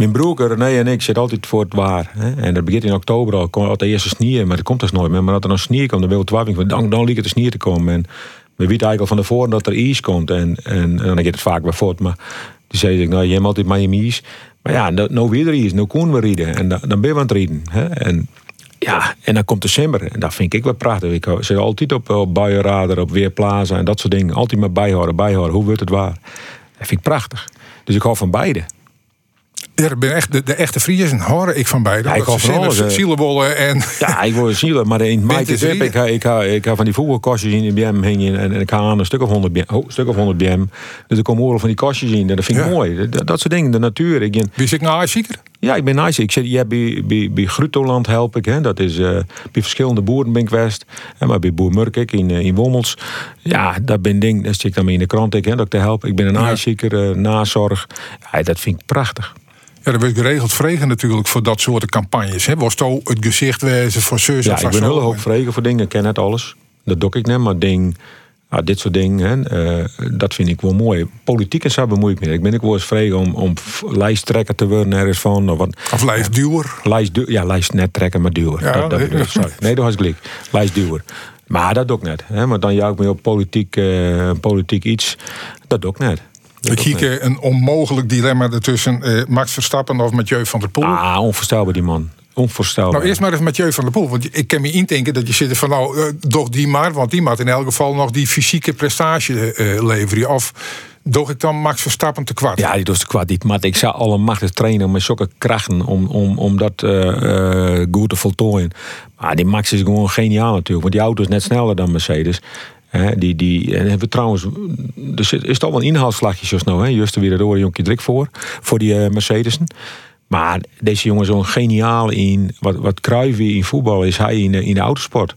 mijn broer René en ik zitten altijd voor het waar. Hè? En dat begint in oktober al. Komt altijd eerst de sneeuw, maar dat komt dus nooit meer. Maar als er dan sneeuw komt, dan wil het warming. Dan, dan liep het de sneeuw te komen. En we weten eigenlijk al van tevoren dat er ijs komt. En, en, en dan gaat het vaak weer voort. Maar die zei ik, nou, je hebt altijd Miami. Maar ja, nou, nou weer er ijs. Nou kunnen we rijden. En dan, ben je aan het rijden. Hè? En ja, en dan komt december. En dat vind ik wel prachtig. Ik zit altijd op, op buienradar, op Weerplaza en dat soort dingen. Altijd maar bijhouden, bijhouden. Hoe wordt het waar? Dat vind ik prachtig. Dus ik hou van beide. Ja, ik ben echt de, de echte Friesen hoor ik van beide. Ja, ik hou ze van simmer, alles, hè. zielenbollen en... Ja, ik word zielig, maar in te is ik, ga, ik, ik ga van die voetbalkastjes in bij hem heen en, en ik ga aan een stuk of 100 bij, oh, stuk of 100 bij hem. Dus ik kom oren van die kastjes in. Dat vind ik Ja. mooi. Dat, dat soort dingen, de natuur. Ik, ben- Wie ik nou zeker? Ja, ik ben nice. Ik zit ja, bij, bij, bij Grutoland help ik. Hè. Dat is eh, bij verschillende boeren ben ik geweest. En maar bij Boer Murkik in, eh, in Wommels. Ja, dat ben ding. Dat zit ik dan mee in de krant ik, hè, dat ik te helpen. Ik ben een Ja. eh, nazorg. Ja, dat vind ik prachtig. Ja, dat wordt geregeld vregen natuurlijk voor dat soort campagnes. Hè? Was het het gezicht wezen voor zus Ja, of ik ben heel hoog vregen voor dingen. Ik ken net alles. Dat doe ik net. Maar ding Nou, dit soort dingen, hè, eh, dat vind ik wel mooi. Politiek en zo bemoei ik me. Ik ben ik wel eens vregen om, om lijsttrekker te worden ergens van. Of wat. Of lijstduwer. Lijst, du- ja, lijst net trekken, maar duwer. Ja, dat, dat nee. ik, sorry. Nee, dat was gelijk. Lijst duwer. Maar dat ook net. Hè? Maar dan jou ik me op politiek, eh, politiek iets. Dat ook net. Ik zie een onmogelijk dilemma ertussen eh, Max Verstappen of Mathieu van der Poel. Ah, onvoorstelbaar die man. Onvoorstelbaar. Nou, eerst maar eens Mathieu van der Poel. Want ik kan me indenken dat je zit van, nou, eh, doch die maar. Want die moet in elk geval nog die fysieke prestatie eh, leveren. Of doch ik dan Max Verstappen te kwart? Ja, die doet de kwaad niet. Maar ik zou alle machtig trainen met zulke krachten om, om, om dat goed te voltooien. Maar die Max is gewoon geniaal natuurlijk. Want die auto is net sneller dan Mercedes. Die, die, en hebben we trouwens, er zit, is toch wel een inhaalslagje zoals nou. Hè? Weer door een jonkje druk voor. Voor die eh, Mercedesen. Maar deze jongen zo'n geniaal in. Wat, wat in voetbal is, hij in, de- in de autosport.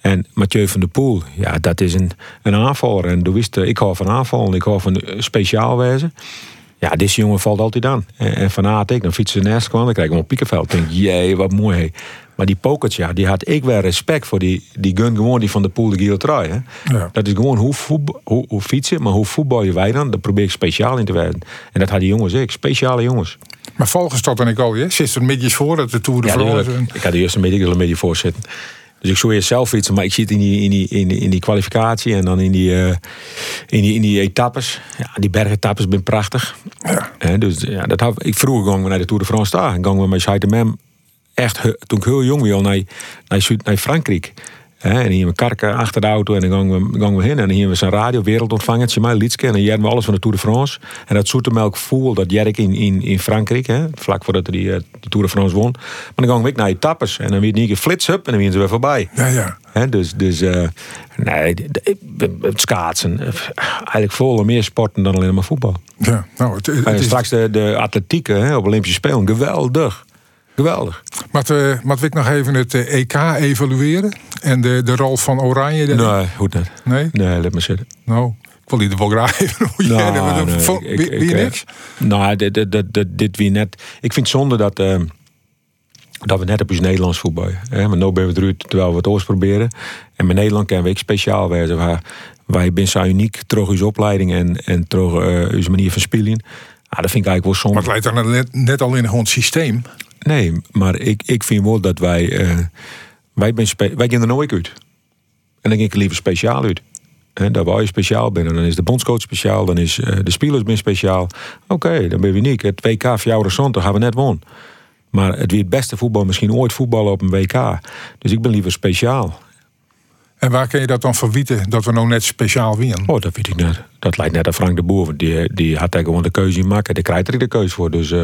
En Mathieu van der Poel, ja, dat is een, een aanvaller. En du wist, eh, ik hou van aanvallen, ik hou van eh, speciaal wezen. Ja, deze jongen valt altijd aan. En, en van Aert ik, dan fietsen naast kwam, dan krijg ik hem op Piekenveld. Denk, jee, wat mooi. Maar die Pokert, ja, die had ik wel respect voor. Die, die gun gewoon die van de Poel de. Hè. Ja. Dat is gewoon hoe, voetbal, hoe, hoe fietsen, maar hoe voetbal je wij dan? Daar probeer ik speciaal in te werken. En dat had die jongens ik, speciale jongens. Maar volgens dat dan ik al, hè? Zit er midjes voor dat de Tour de France... Ik had de eerste meeting er een beetje voor zitten. Dus ik zou eerst zelf fietsen, maar ik zit in die, in die, in die, in die kwalificatie en dan in die, eh, in die, in die etappes. Ja, die bergetappes zijn prachtig. Ja. Hè, dus ja, dat had, ik vroeger gingen we naar de Tour de France daar. En gingen we met Scheide Mem echt, he- toen ik heel jong was, naar, naar, Zuid- naar Frankrijk. Hè, en hier we karken achter de auto en dan gingen we, gingen we heen. En hier we zijn radio wereldontvangertje, mij Liedske. En dan jaren we alles van de Tour de France. En dat zoetemelk voel, dat jerk in, in, in Frankrijk. Hè, vlak voordat hij eh, de Tour de France won. Maar dan gingen we naar etappes. En dan weer niet geflits up en dan weer ze weer voorbij. Ja, ja. Dus, dus eh, nee, de- het schaatsen. eh, Eigenlijk veel meer sporten dan alleen maar voetbal. ja. Nou, het, het En straks de, de atletiek hè, op Olympische Spelen. Geweldig. Geweldig. maar we, maar we nog even het eh, EK evalueren? En de, de rol van Oranje? Nee, goed net. Nee? Nee, laat maar zitten. Nou, ik wil die er wel graag even hoe Nou, nee, ik- wie, ik- wie ik, niks? eh, Nou, dit, dit, dit, dit, dit wie net. Ik vind het zonde dat, eh, dat we net op ons Nederlands voetbal. Hè? Maar nu ben we eruit terwijl we het oost proberen. En met Nederland kunnen we ook speciaal wezen. Waar, wij zijn zo uniek, terug onze opleiding en, en terug eh onze manier van spelen. Ah, dat vind ik eigenlijk wel zonde. Maar het leidt dan net, net al in het systeem. Nee, maar ik, ik vind wel dat wij. eh, wij, ben wij gaan er nooit uit. En dan ging ik liever speciaal uit. Dat wij speciaal binnen. Dan is de bondscoach speciaal, dan is eh, de spelers speciaal. Oké, dan ben je uniek. Het WK voor jou recent, gaan we net won. Maar het weer het beste voetbal, misschien ooit voetballen op een WK. Dus ik ben liever speciaal. En waar kun je dat dan verwieten dat we nou net speciaal winnen? Oh, dat weet ik net. Dat lijkt net aan Frank de Boer. Die, die had daar gewoon de keuze in maken. Die krijgt er de keuze voor. Dus eh,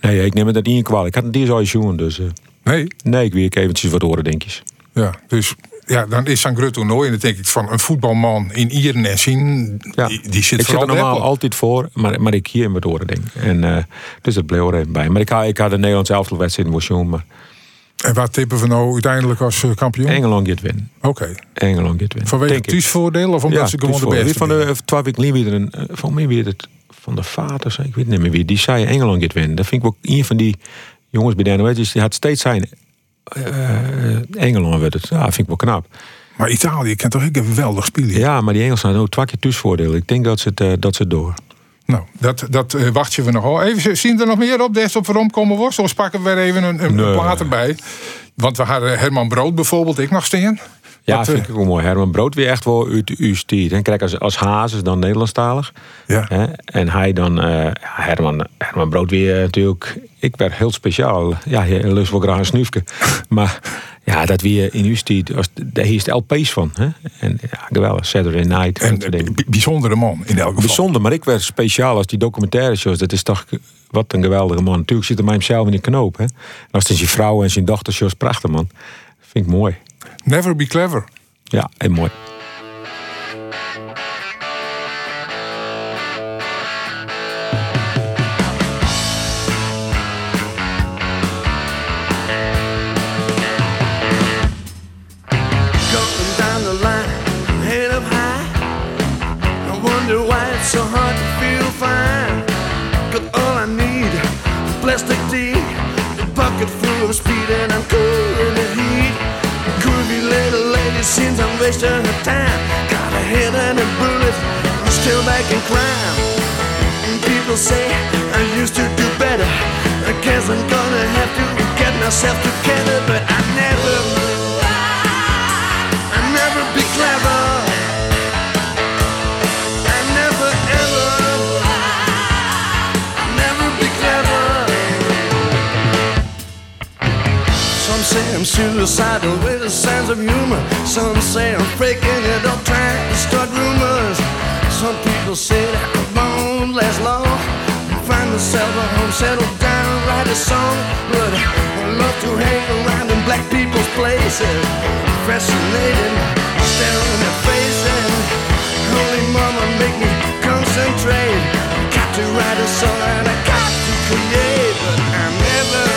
nee, ik neem het niet in kwalijk. Ik had het niet zo eens doen. Dus eh, Nee? nee, ik weer eventjes wat horen, denk ik. Ja, dus ja, dan is San Grutto nooit. En dan denk ik van een voetbalman in Ieren en Zien, Ja. die, die zit ik zit er normaal altijd voor, maar, maar ik hier in wat horen denk. En eh, dus dat bleef er even bij. Maar ik had, ik had de Nederlandse elftalwedstrijd in Washington, maar En waar tippen we nou uiteindelijk als eh, kampioen? Engeland gaat winnen. Oké. Engeland gaat winnen. Vanwege Denk het thuisvoordeel of omdat Ja, ze gewoon de beste Van de twaalf weken geleden weer een, eh, van mij weer het van de vaders, ik weet niet meer wie, die zei Engeland gaat winnen. Dat vind ik wel een van die jongens bij de NOS, die had steeds zijn eh, Engeland werd het. Ja, vind ik wel knap. Maar Italië kent toch ook een geweldig spelen? Ja, maar die Engelsen hadden ook twee keer thuisvoordeel. Ik denk dat ze het, eh, dat ze het door. Nou, dat, dat eh, wachten we nog wel. Even, zien er nog meer op des op waarom komen worst? Of pakken we weer even een, een Nee. plaat erbij? Want we hadden Herman Brood bijvoorbeeld, ik nog staan. Ja, Wat, vind eh, ik ook mooi. Herman Brood weer echt wel uit uw stier. En kijk, als, als Hazes dan Nederlandstalig. Ja. Hè? En hij dan, eh, Herman, Herman Brood weer eh, natuurlijk. Ik werd heel speciaal. Ja, je lust wel graag een snuifje. maar ja, dat weer in uw stier. Daar is de LP's van. Hè? En ja, geweldig. Saturday Night. En dat bijzondere man in elk geval. Bijzonder, maar ik werd speciaal als die documentaire shows. Dat is toch wat een geweldige man. Natuurlijk zit er mij hemzelf in de knoop. Hè? En als het zijn vrouw en zijn dochter shows, prachtig man. Vind ik mooi. Never be clever. Ja, en mooi. Wasting her time. Got a head and a bullet. Still back in crime. People say I used to do better. I guess I'm gonna have to get myself together, but I never, I'm suicidal with a sense of humor. Some say I'm faking it up, trying to start rumors. Some people say that I won't last long. Find myself a home, settle down, write a song. But I love to hang around in black people's places. Fascinating, staring at their faces. Holy mama, make me concentrate. Got to write a song and I got to create, but I never.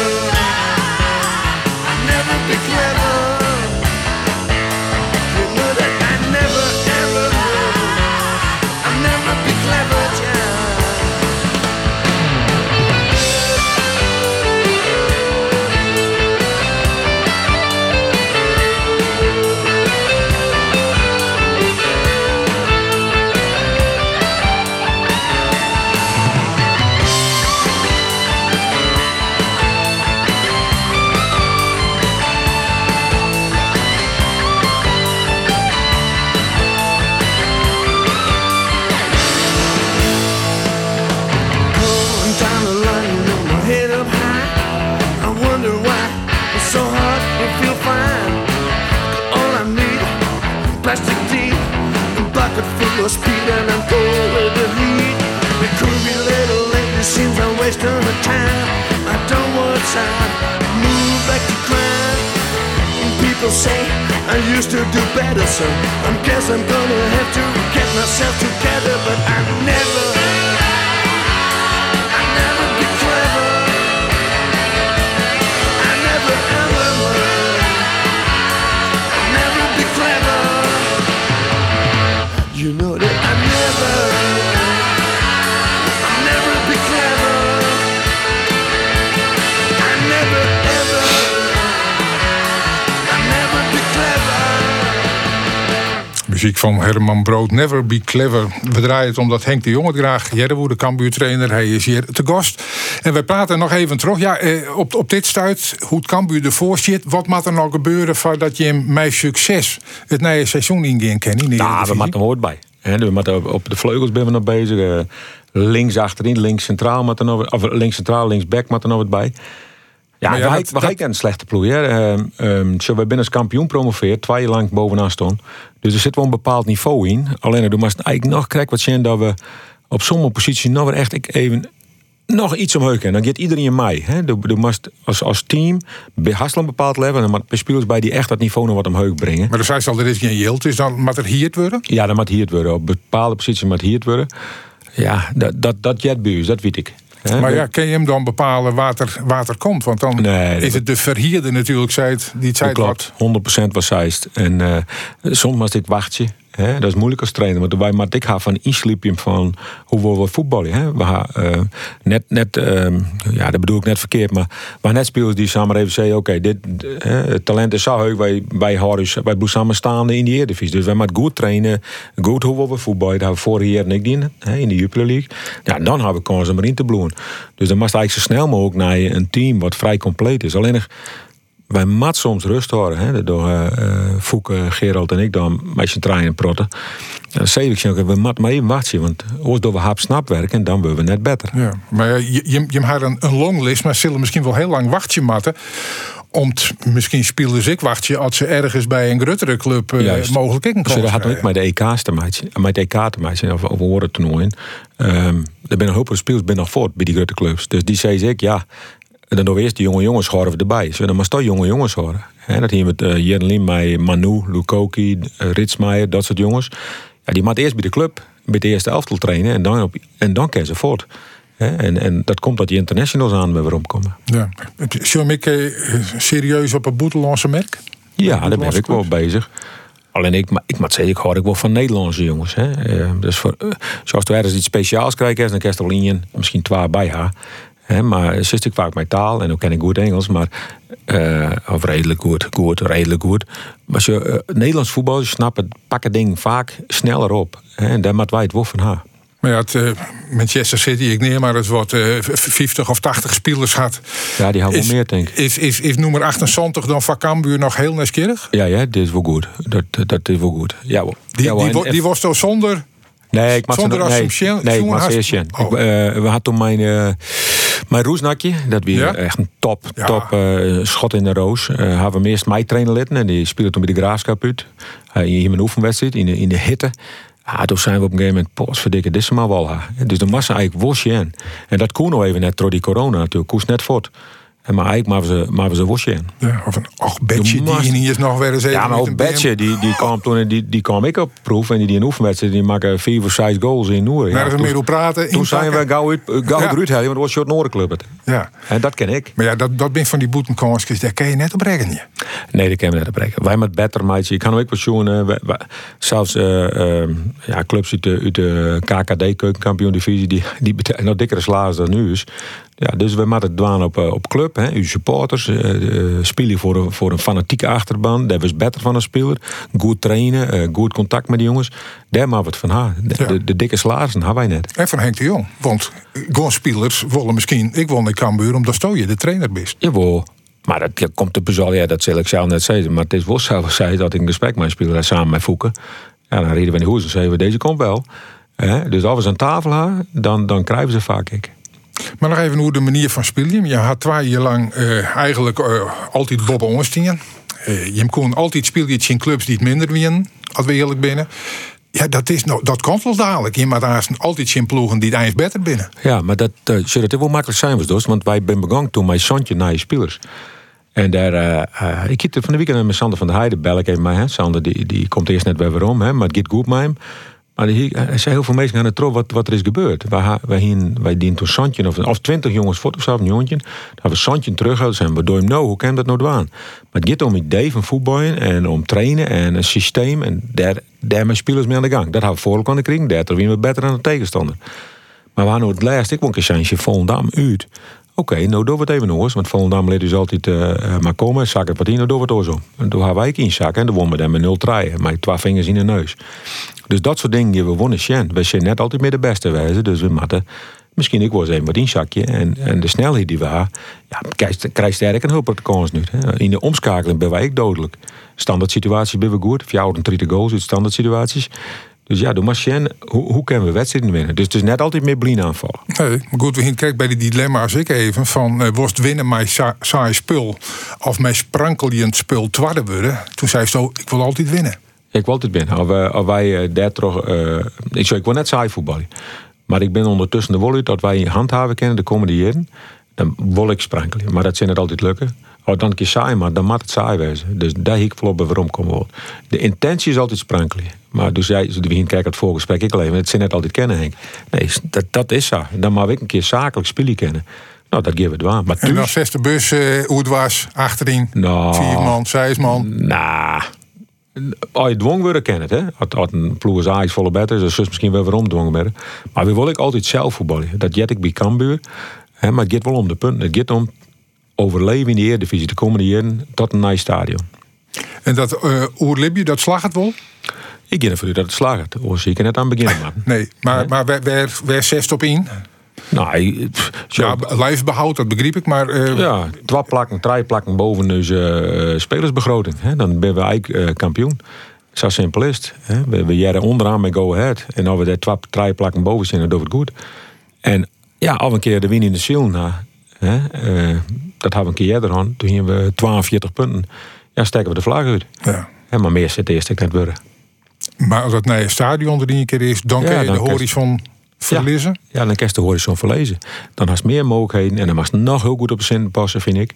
Of speed, and I'm with the heat. The groovy little lady seems I'm wasting my time. I don't want time, move back to crime. People say I used to do better, so I guess I'm gonna have to get myself together, but I never. You know that Muziek van Herman Brood, Never Be Clever. We draaien het omdat Henk de Jong het graag. Jerrewoe, de Cambuur-trainer, hij is hier te gast. En we praten nog even terug. Ja, eh, op, op dit stuit, hoe het Cambuur ervoor zit. Wat moet er nou gebeuren voordat je met succes het nieuwe seizoen in kan? Nou, we moeten er hoort bij. We moeten op, de vleugels ben we nog bezig. eh, links achterin, links centraal, er nog, of links centraal, links back moet er nog wat bij. Ja, ja, wij, dat- wij hebben een slechte ploeg. Hè. Ehm, zo, we zijn als kampioen promoveerd, twee jaar lang bovenaan staan. Dus er zit wel een bepaald niveau in. Alleen, er moest eigenlijk nog krijg wat zien dat we op sommige posities nog weer echt ik even nog iets omhoog kunnen. Dan gaat iedereen in mij. Hè. Moest als, als team Hassel een bepaald level en maar spelers bij die echt dat niveau nog wat omhoog brengen. Maar dan zei ze al, er is geen yield, dus dan moet er hier worden. Ja, dan moet hier het worden. Op bepaalde posities moet hier het worden. Ja, dat, dat, dat jet bij ons, dat weet ik. Hè? Maar ja, kan je hem dan bepalen waar er, waar er komt? Want dan Nee, is het de verhierder natuurlijk, zei het, die het zei wat. klopt, 100% was zijst. En eh, soms was ik wachtje. Dat is moeilijk als trainer. Want wij maar ik ga van insliepje van hoe we voetballen. We gaan, eh, net, net ehm, ja, dat bedoel ik net verkeerd. Maar gaan net spelers die samen even zeggen: oké, dit het talent is zo. Wij, wij houden wij samen staande in die Eredivisie. Dus wij moeten goed trainen. Goed hoe we voetballen. Dat hebben we vorig jaar niet in de Jupiler League. Ja, dan hebben we kans om erin te bloeien. Dus dan moest eigenlijk zo snel mogelijk naar een team wat vrij compleet is. Alleen wij mat soms rust houden. Hè, door uh, Fouke, Gerald en ik dan met z'n treinen protten. Dan zei ik, we mat maar even wachten. Want als door we hap snap werken, dan worden we net beter. Ja, maar ja, je, je, je hebt een, een longlist, maar zullen misschien wel heel lang wachtje matten. Om t- misschien speelden ze ik wachtje als ze ergens bij een gruttere club eh, Juist. mogelijk in kan dat had ik met de EK's te maken, met de EK te maken, of over horen toernooien. Um, er zijn een hoop spelers ben nog voort bij die grote clubs. Dus die zei ik, ja, dan doen we eerst die jonge jongens horen erbij. Zo, dan moest toch jonge jongens horen. Hè, dat hier met uh, Manu, Lukoki, uh, Ritsmeijer, dat soort jongens. Ja, die moet eerst bij de club, bij de eerste elftal trainen en dan, op, en dan kan ze voort. En, en dat komt dat die internationals aan weer omkomen. Ja. Zullen ik eh, serieus op een boetelandse merk? Ja, daar ben ik wel bezig. Alleen ik, ik moet zeggen, ik hoor ik wel van Nederlandse jongens. Hè. Dus voor, zoals er ergens iets speciaals krijgt, dan krijg je er misschien twee bij haar. Hè, maar zit ik vaak mijn taal en ook ken ik goed Engels, maar eh, of redelijk goed, goed, redelijk goed. Maar als je eh, Nederlands voetbal snapt, het pakken ding vaak sneller op. Hè, en daar moet wij het wel van ha. Maar ja, het, eh, Manchester City, ik neem maar het eh, 50 of 80 spelers had. Ja, die houden wel meer, denk ik. is, is, is nummer 78 dan van Cambuur nog heel nieuwsgierig? Ja, ja, dit is wel goed. Dat, dat is wel goed. Ja, wel. Die, ja, wel. die, En- wo- die was toch zonder... Nee, ik mag ze Zonder nog- als nee, nee, ik mag ze eerst. Oh. Ik, eh, we hadden toen mijn, eh mijn roesnakje. Dat weer Ja? echt een top, Ja. top eh, schot in de roos. Eh hebben we eerst mij trainen litten. En die speelde toen bij de Graafschap uit. Uh, in mijn oefenwedstrijd, in de, in de hitte. Ah, toen zijn we op een gegeven moment, post verdikken, dit is maar wel. Dus de massa eigenlijk was Sjen. En dat kon nog even net door die corona natuurlijk. Koest net voort. En maar eigenlijk maar ze, maar ze was Sjen. Ja, of een och, Betje, De die hier is nog weer eens even Ja, maar met ook een Betje, die, die kwam toen die, die kwam ik op proef. En die, die in oefenwedstrijd, die maken vier of zes goals in Noer. Is er meer op praten. Toen zijn we gauw uit, gauw Ja. eruit want dat was Short Noordenclub. het. Ja. En dat ken ik. Maar ja, dat, dat ben van die boetenkansjes, daar kan je net op rekenen. Nee, dat kan we net bereiken. Wij met better meidje. Ik kan ook wat zien. eh, zelfs eh, eh, ja, clubs uit de, uit de KKD keukenkampioen divisie die, die betalen nog dikkere salaris dan nu is. Ja, dus we moeten het doen op, eh, op club. Hè. Uw supporters eh, spelen voor een, voor een fanatieke achterban. Daar is beter van een speler. Goed trainen, goed contact met die jongens. Daar maken we het van haar. De, Ja. de, de dikke salarissen hebben wij net. En van Henk de Jong. Want gewoon spelers willen misschien... Ik wil naar Cambuur omdat je de trainer bent. Jawel. Maar dat ja, komt de bezal, ja, dat zal ik zelf net zeggen. Maar het is wel zo zei dat ik een gesprek met mijn speler samen met Foeken. Ja, dan reden we in de hoes en zeiden we, deze komt wel. Hè? Dus als we ze aan tafel hebben, dan, dan krijgen ze vaak ik. Maar nog even hoe de manier van spelen. Je had twee jaar lang eh, eigenlijk eh, altijd Bob Onstingen. Eh je kon altijd spelen in clubs die het minder winnen. Als we eerlijk binnen. Ja, dat, is nou, dat komt wel dadelijk. Je moet altijd in ploegen die het eind beter binnen. Ja, maar dat, zou dat wel makkelijk zijn dus. Want wij zijn begonnen toen mijn zoontje naar je spelers. En daar, ik hitte van de weekend met Sander van der Heijden bel ik even. Hè. Sander die, die komt eerst net weer waarom, hè, maar het gaat goed met hem. Maar hij zei heel veel mensen aan het trouw wat, wat er is gebeurd. Wij, wij, wij dienen toen Santje, of, of twintig jongens voor of een jongetje. Hebben we Santje terug en zijn we hem nou, hoe kan dat nou doen? Maar het gaat om idee van voetballen en om trainen en een systeem. En daar, daarmee spelers mee aan de gang. Dat hebben we voorlijk aan de kring. Daar winnen we beter dan de tegenstander. Maar hadden het laatst, ik word een keer Volendam uit. Oké, nou doen we het even nog. Want Volendam leed dus altijd eh, maar komen. Zak het partij, nou doen we het ook zo. En toen hebben wij in zakken en dan wonnen we dan met 0 draaien. Maar twee vingers in de neus. Dus dat soort dingen, we wonnen Sjen. We zijn net altijd meer de beste wijze. Dus we moeten misschien ik eens even wat inzakje. En, en de snelheid die we hebben, ja, krijg sterk een hulp kans nu. Hè. In de omschakeling ben wij ook dodelijk. Standaard situaties ben we goed. 34 goals uit standaard situaties. Dus ja, door Marcien, hoe, hoe kunnen we wedstrijden winnen? Dus het is net altijd meer blien aanvallen. Nee, maar goed, we kijken bij die dilemma's ik even. Van, eh worst winnen met sa- saai spul. Of met sprankelend spul twadde worden. Toen zei ze zo, ik wil altijd winnen. Ik wil altijd winnen. Of, wij- of wij eh, daar toch... eh, ik, zou, ik wil net saai voetballen. Maar ik ben ondertussen de wol uit dat wij handhaven kennen de komende jaren. Dan wil ik sprankelen. Maar dat zijn het altijd lukken. Als dan keer saai, maar dan moet het saai wezen. Dus daar hik ik bij waarom komen wordt. De intentie is altijd sprankelen. Maar dus jij, we gaan kijken het voorgesprek, ik alleen. Het zijn net altijd kennen, Henk. Nee, dat, dat is zo. Dan mag ik een keer zakelijk spelen kennen. Nou, dat geven we het waar. Maar En dan thuis, zes de bus, eh, hoe het was, achterin. Nou. Vier man, zes man. Nou, als je dwong worden kennen, hè? Als, als een ploeg Ajax volle beter is, dan zus misschien wel waarom dwongen werden. Maar we wil ik altijd zelf voetballen. Dat jet ik bij Cambuur. Hè, maar het gaat wel om de punten. Het gaat om overleven in de Eredivisie de komende jaren tot een nice stadion. En dat uh, Oerlibje, dat slag het wel? Ik ga ervoor uit dat het slaagt. Zie ik er net aan beginnen, man. Nee, maar, maar waar, waar, waar zest op in? Nou, Ja, lijfbehoud, dat begreep ik, maar... eh, Ja, twee plakken, drie plakken boven onze eh, spelersbegroting. Hè? Dan ben we eigenlijk eh, kampioen. Zo simpel is het. Hè? We, we jaren onderaan met Go Ahead. En als we daar twee, drie plakken boven zijn, dan doen we het goed. En ja, af en keer de win in de ziel na. Hè? eh, dat hebben we een keer eerder gehad. Toen hebben we 42 punten. Ja, steken we de vlag uit. ja. Maar meer zit eerst ik net. Maar als dat naar je stadion er een keer is, dan Ja, kun je dan de horizon verliezen. Ja, dan kan je de horizon verlezen. Dan has meer mogelijkheden en dan mag het nog heel goed op de zin passen, vind ik.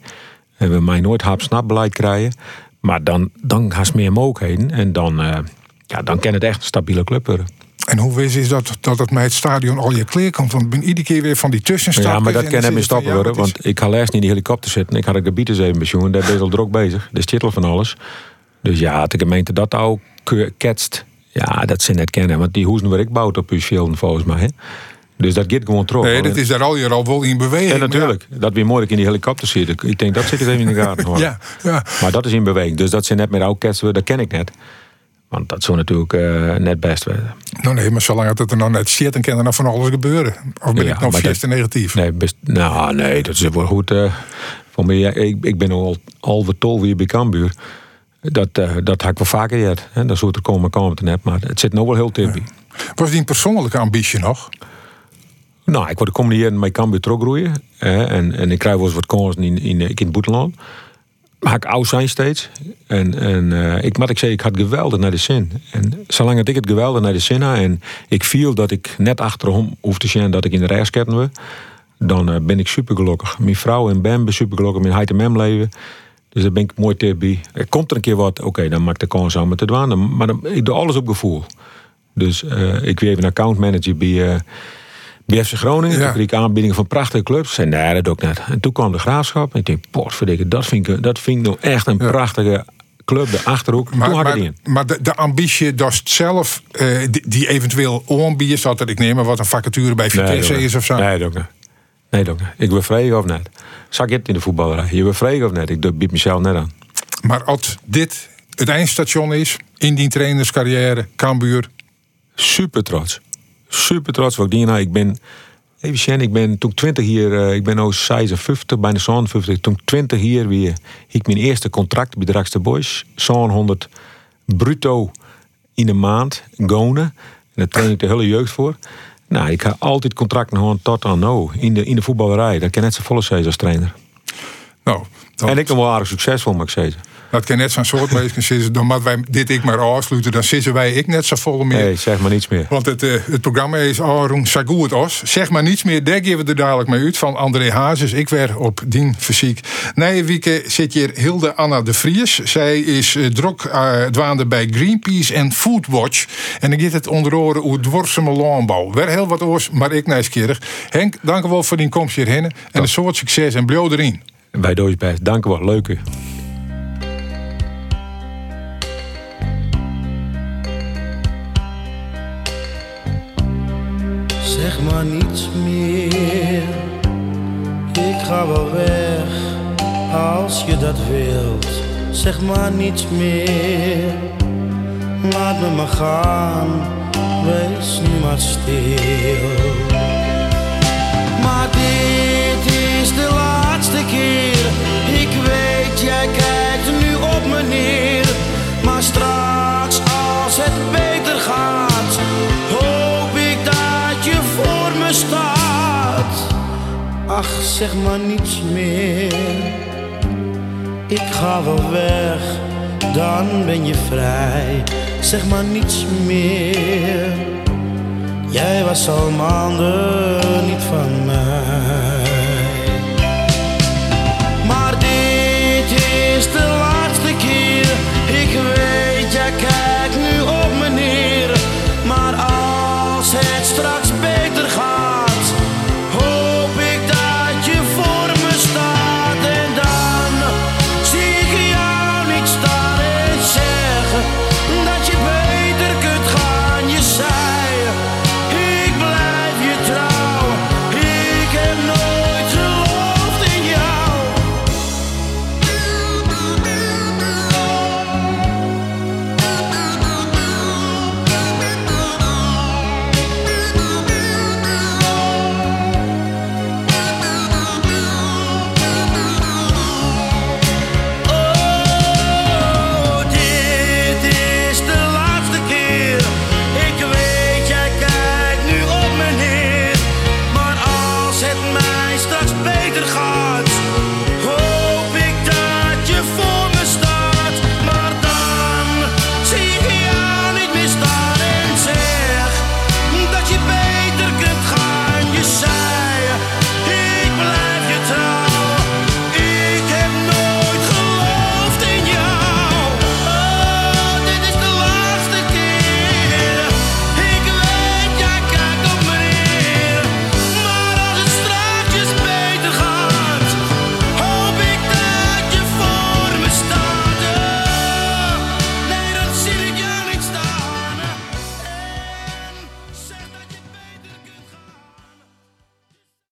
En we mij nooit hap snap beleid krijgen. Maar dan, dan has meer mogelijkheden en dan, eh, ja, dan kan het echt een stabiele club worden. En hoe is, is dat, dat het met het stadion al je kleer komt? Want ik ben iedere keer weer van die tussenstappen. Ja, maar dat en zit het stappen ja, worden. is- Want ik ga laatst niet in de helikopter zitten. Ik had de gebieden even pensioen. Daar ben je al druk bezig. De titel van alles. Dus ja, de gemeente dat ook ke- ketst. Ja, dat ze net kennen. Want die hoezen waar ik bouwt op uw velden volgens mij. Hè? Dus dat gaat gewoon terug. Nee, dat is daar al je al wel in beweging. Ja, maar natuurlijk. Dat weer mooi in die helikopter zit. Ik- denk, dat zit er even in de gaten. Ja, ja. Maar dat is in beweging. Dus dat ze net met oudkerst, dat ken ik net. Want dat zou natuurlijk eh, net best wezen. Nou nee, maar zolang het er nog net zit, dan kan er nog van alles gebeuren. Of ben Ja, ik vies dat- te negatief? Nee, best, nou, nee, dat is wel goed. voor mij, ja, ik, ik ben al, al wat tol weer bij Cambuur. Dat, eh, dat had ik wel vaker gehad. hè. Dat soort er komen komen te net. Maar het zit nog wel heel tippie. Was die een persoonlijke ambitie nog? Nou, ik word de komende jaren met Cambuur teruggroeien. hè, en, en ik krijg wel eens wat kansen in, in, in het. Maar ik oud zijn steeds. En, en eh, ik, wat ik zei, ik had geweldig naar de zin. En zolang dat ik het geweldig naar de zin had... en ik viel dat ik net achterom hoef te zien dat ik in de rechtsketten was... dan eh, ben ik super gelukkig. Mijn vrouw en Ben ben super gelukkig. Mijn heid en leven. Dus daar ben ik mooi bij. Er komt er een keer wat, oké, dan maak ik de kans aan met te Maar ik doe alles op gevoel. Dus eh, ik weer even een accountmanager bij... bij FC Groningen, Ja. toen ik aanbiedingen van prachtige clubs. En nee, dat doe ik net. En toen kwam de Graafschap. En ik denk, potverdikke, dat vind ik, dat vind ik nou echt een prachtige club. De Achterhoek. Maar, toen had ik maar, maar de, de ambitie, dat zelf, eh, die, die eventueel onbier zat, dat ik neem maar wat een vacature bij Vitesse dat is of zo. Nee, dat ook niet. Nee, dat ook niet. Ik ben vrij of net. Zag je het in de voetballerij? Je bent vrij of net? Ik bied mezelf net aan. Maar als dit het eindstation is, in die trainerscarrière, Cambuur, Super trots. Super trots. Wat ik ik ben... Even ik ben toen 20 hier, eh, ik ben nu 56, bijna 57. Toen 20 hier weer, ik mijn eerste contract bij de Boys. Zo'n 100 bruto in de maand, gonen. En daar train ik de hele jeugd voor. Nou, ik ga altijd contracten gewoon tot aan nou, in de, in de voetballerij. Dat kan net zo volle zijn als trainer. nou, En ik ben wel aardig succesvol, mag ik zeggen. Dat kan net zo'n soort mensen zitten. Moeten wij dit ik maar afsluiten, dan zitten wij ik net zo vol meer. Nee, zeg maar niets meer. Want het, eh, het programma is Arun Sagoed Os. Zeg maar niets meer, daar geven we er dadelijk mee uit. Van André Hazes, ik werd op dien fysiek. Nee, Wieke zit hier Hilde Anna de Vries. Zij is eh, druk eh, dwaande bij Greenpeace en Foodwatch. En dan gaat het onder oren hoe dwarseme landbouw. Weer heel wat oors, maar ik nieuwsgierig. Henk, dank u wel voor die komst hierheen. En een soort succes en blauw erin. Bij Doos best. Dank u wel. Leuk Zeg maar niets meer. Ik ga wel weg als je dat wilt. Zeg maar niets meer. Laat me maar gaan. Wees nu maar stil. Maar dit is de laatste keer. Ach, zeg maar niets meer. Ik ga wel weg, dan ben je vrij. Zeg maar niets meer. Jij was al maanden niet van mij. Maar dit is de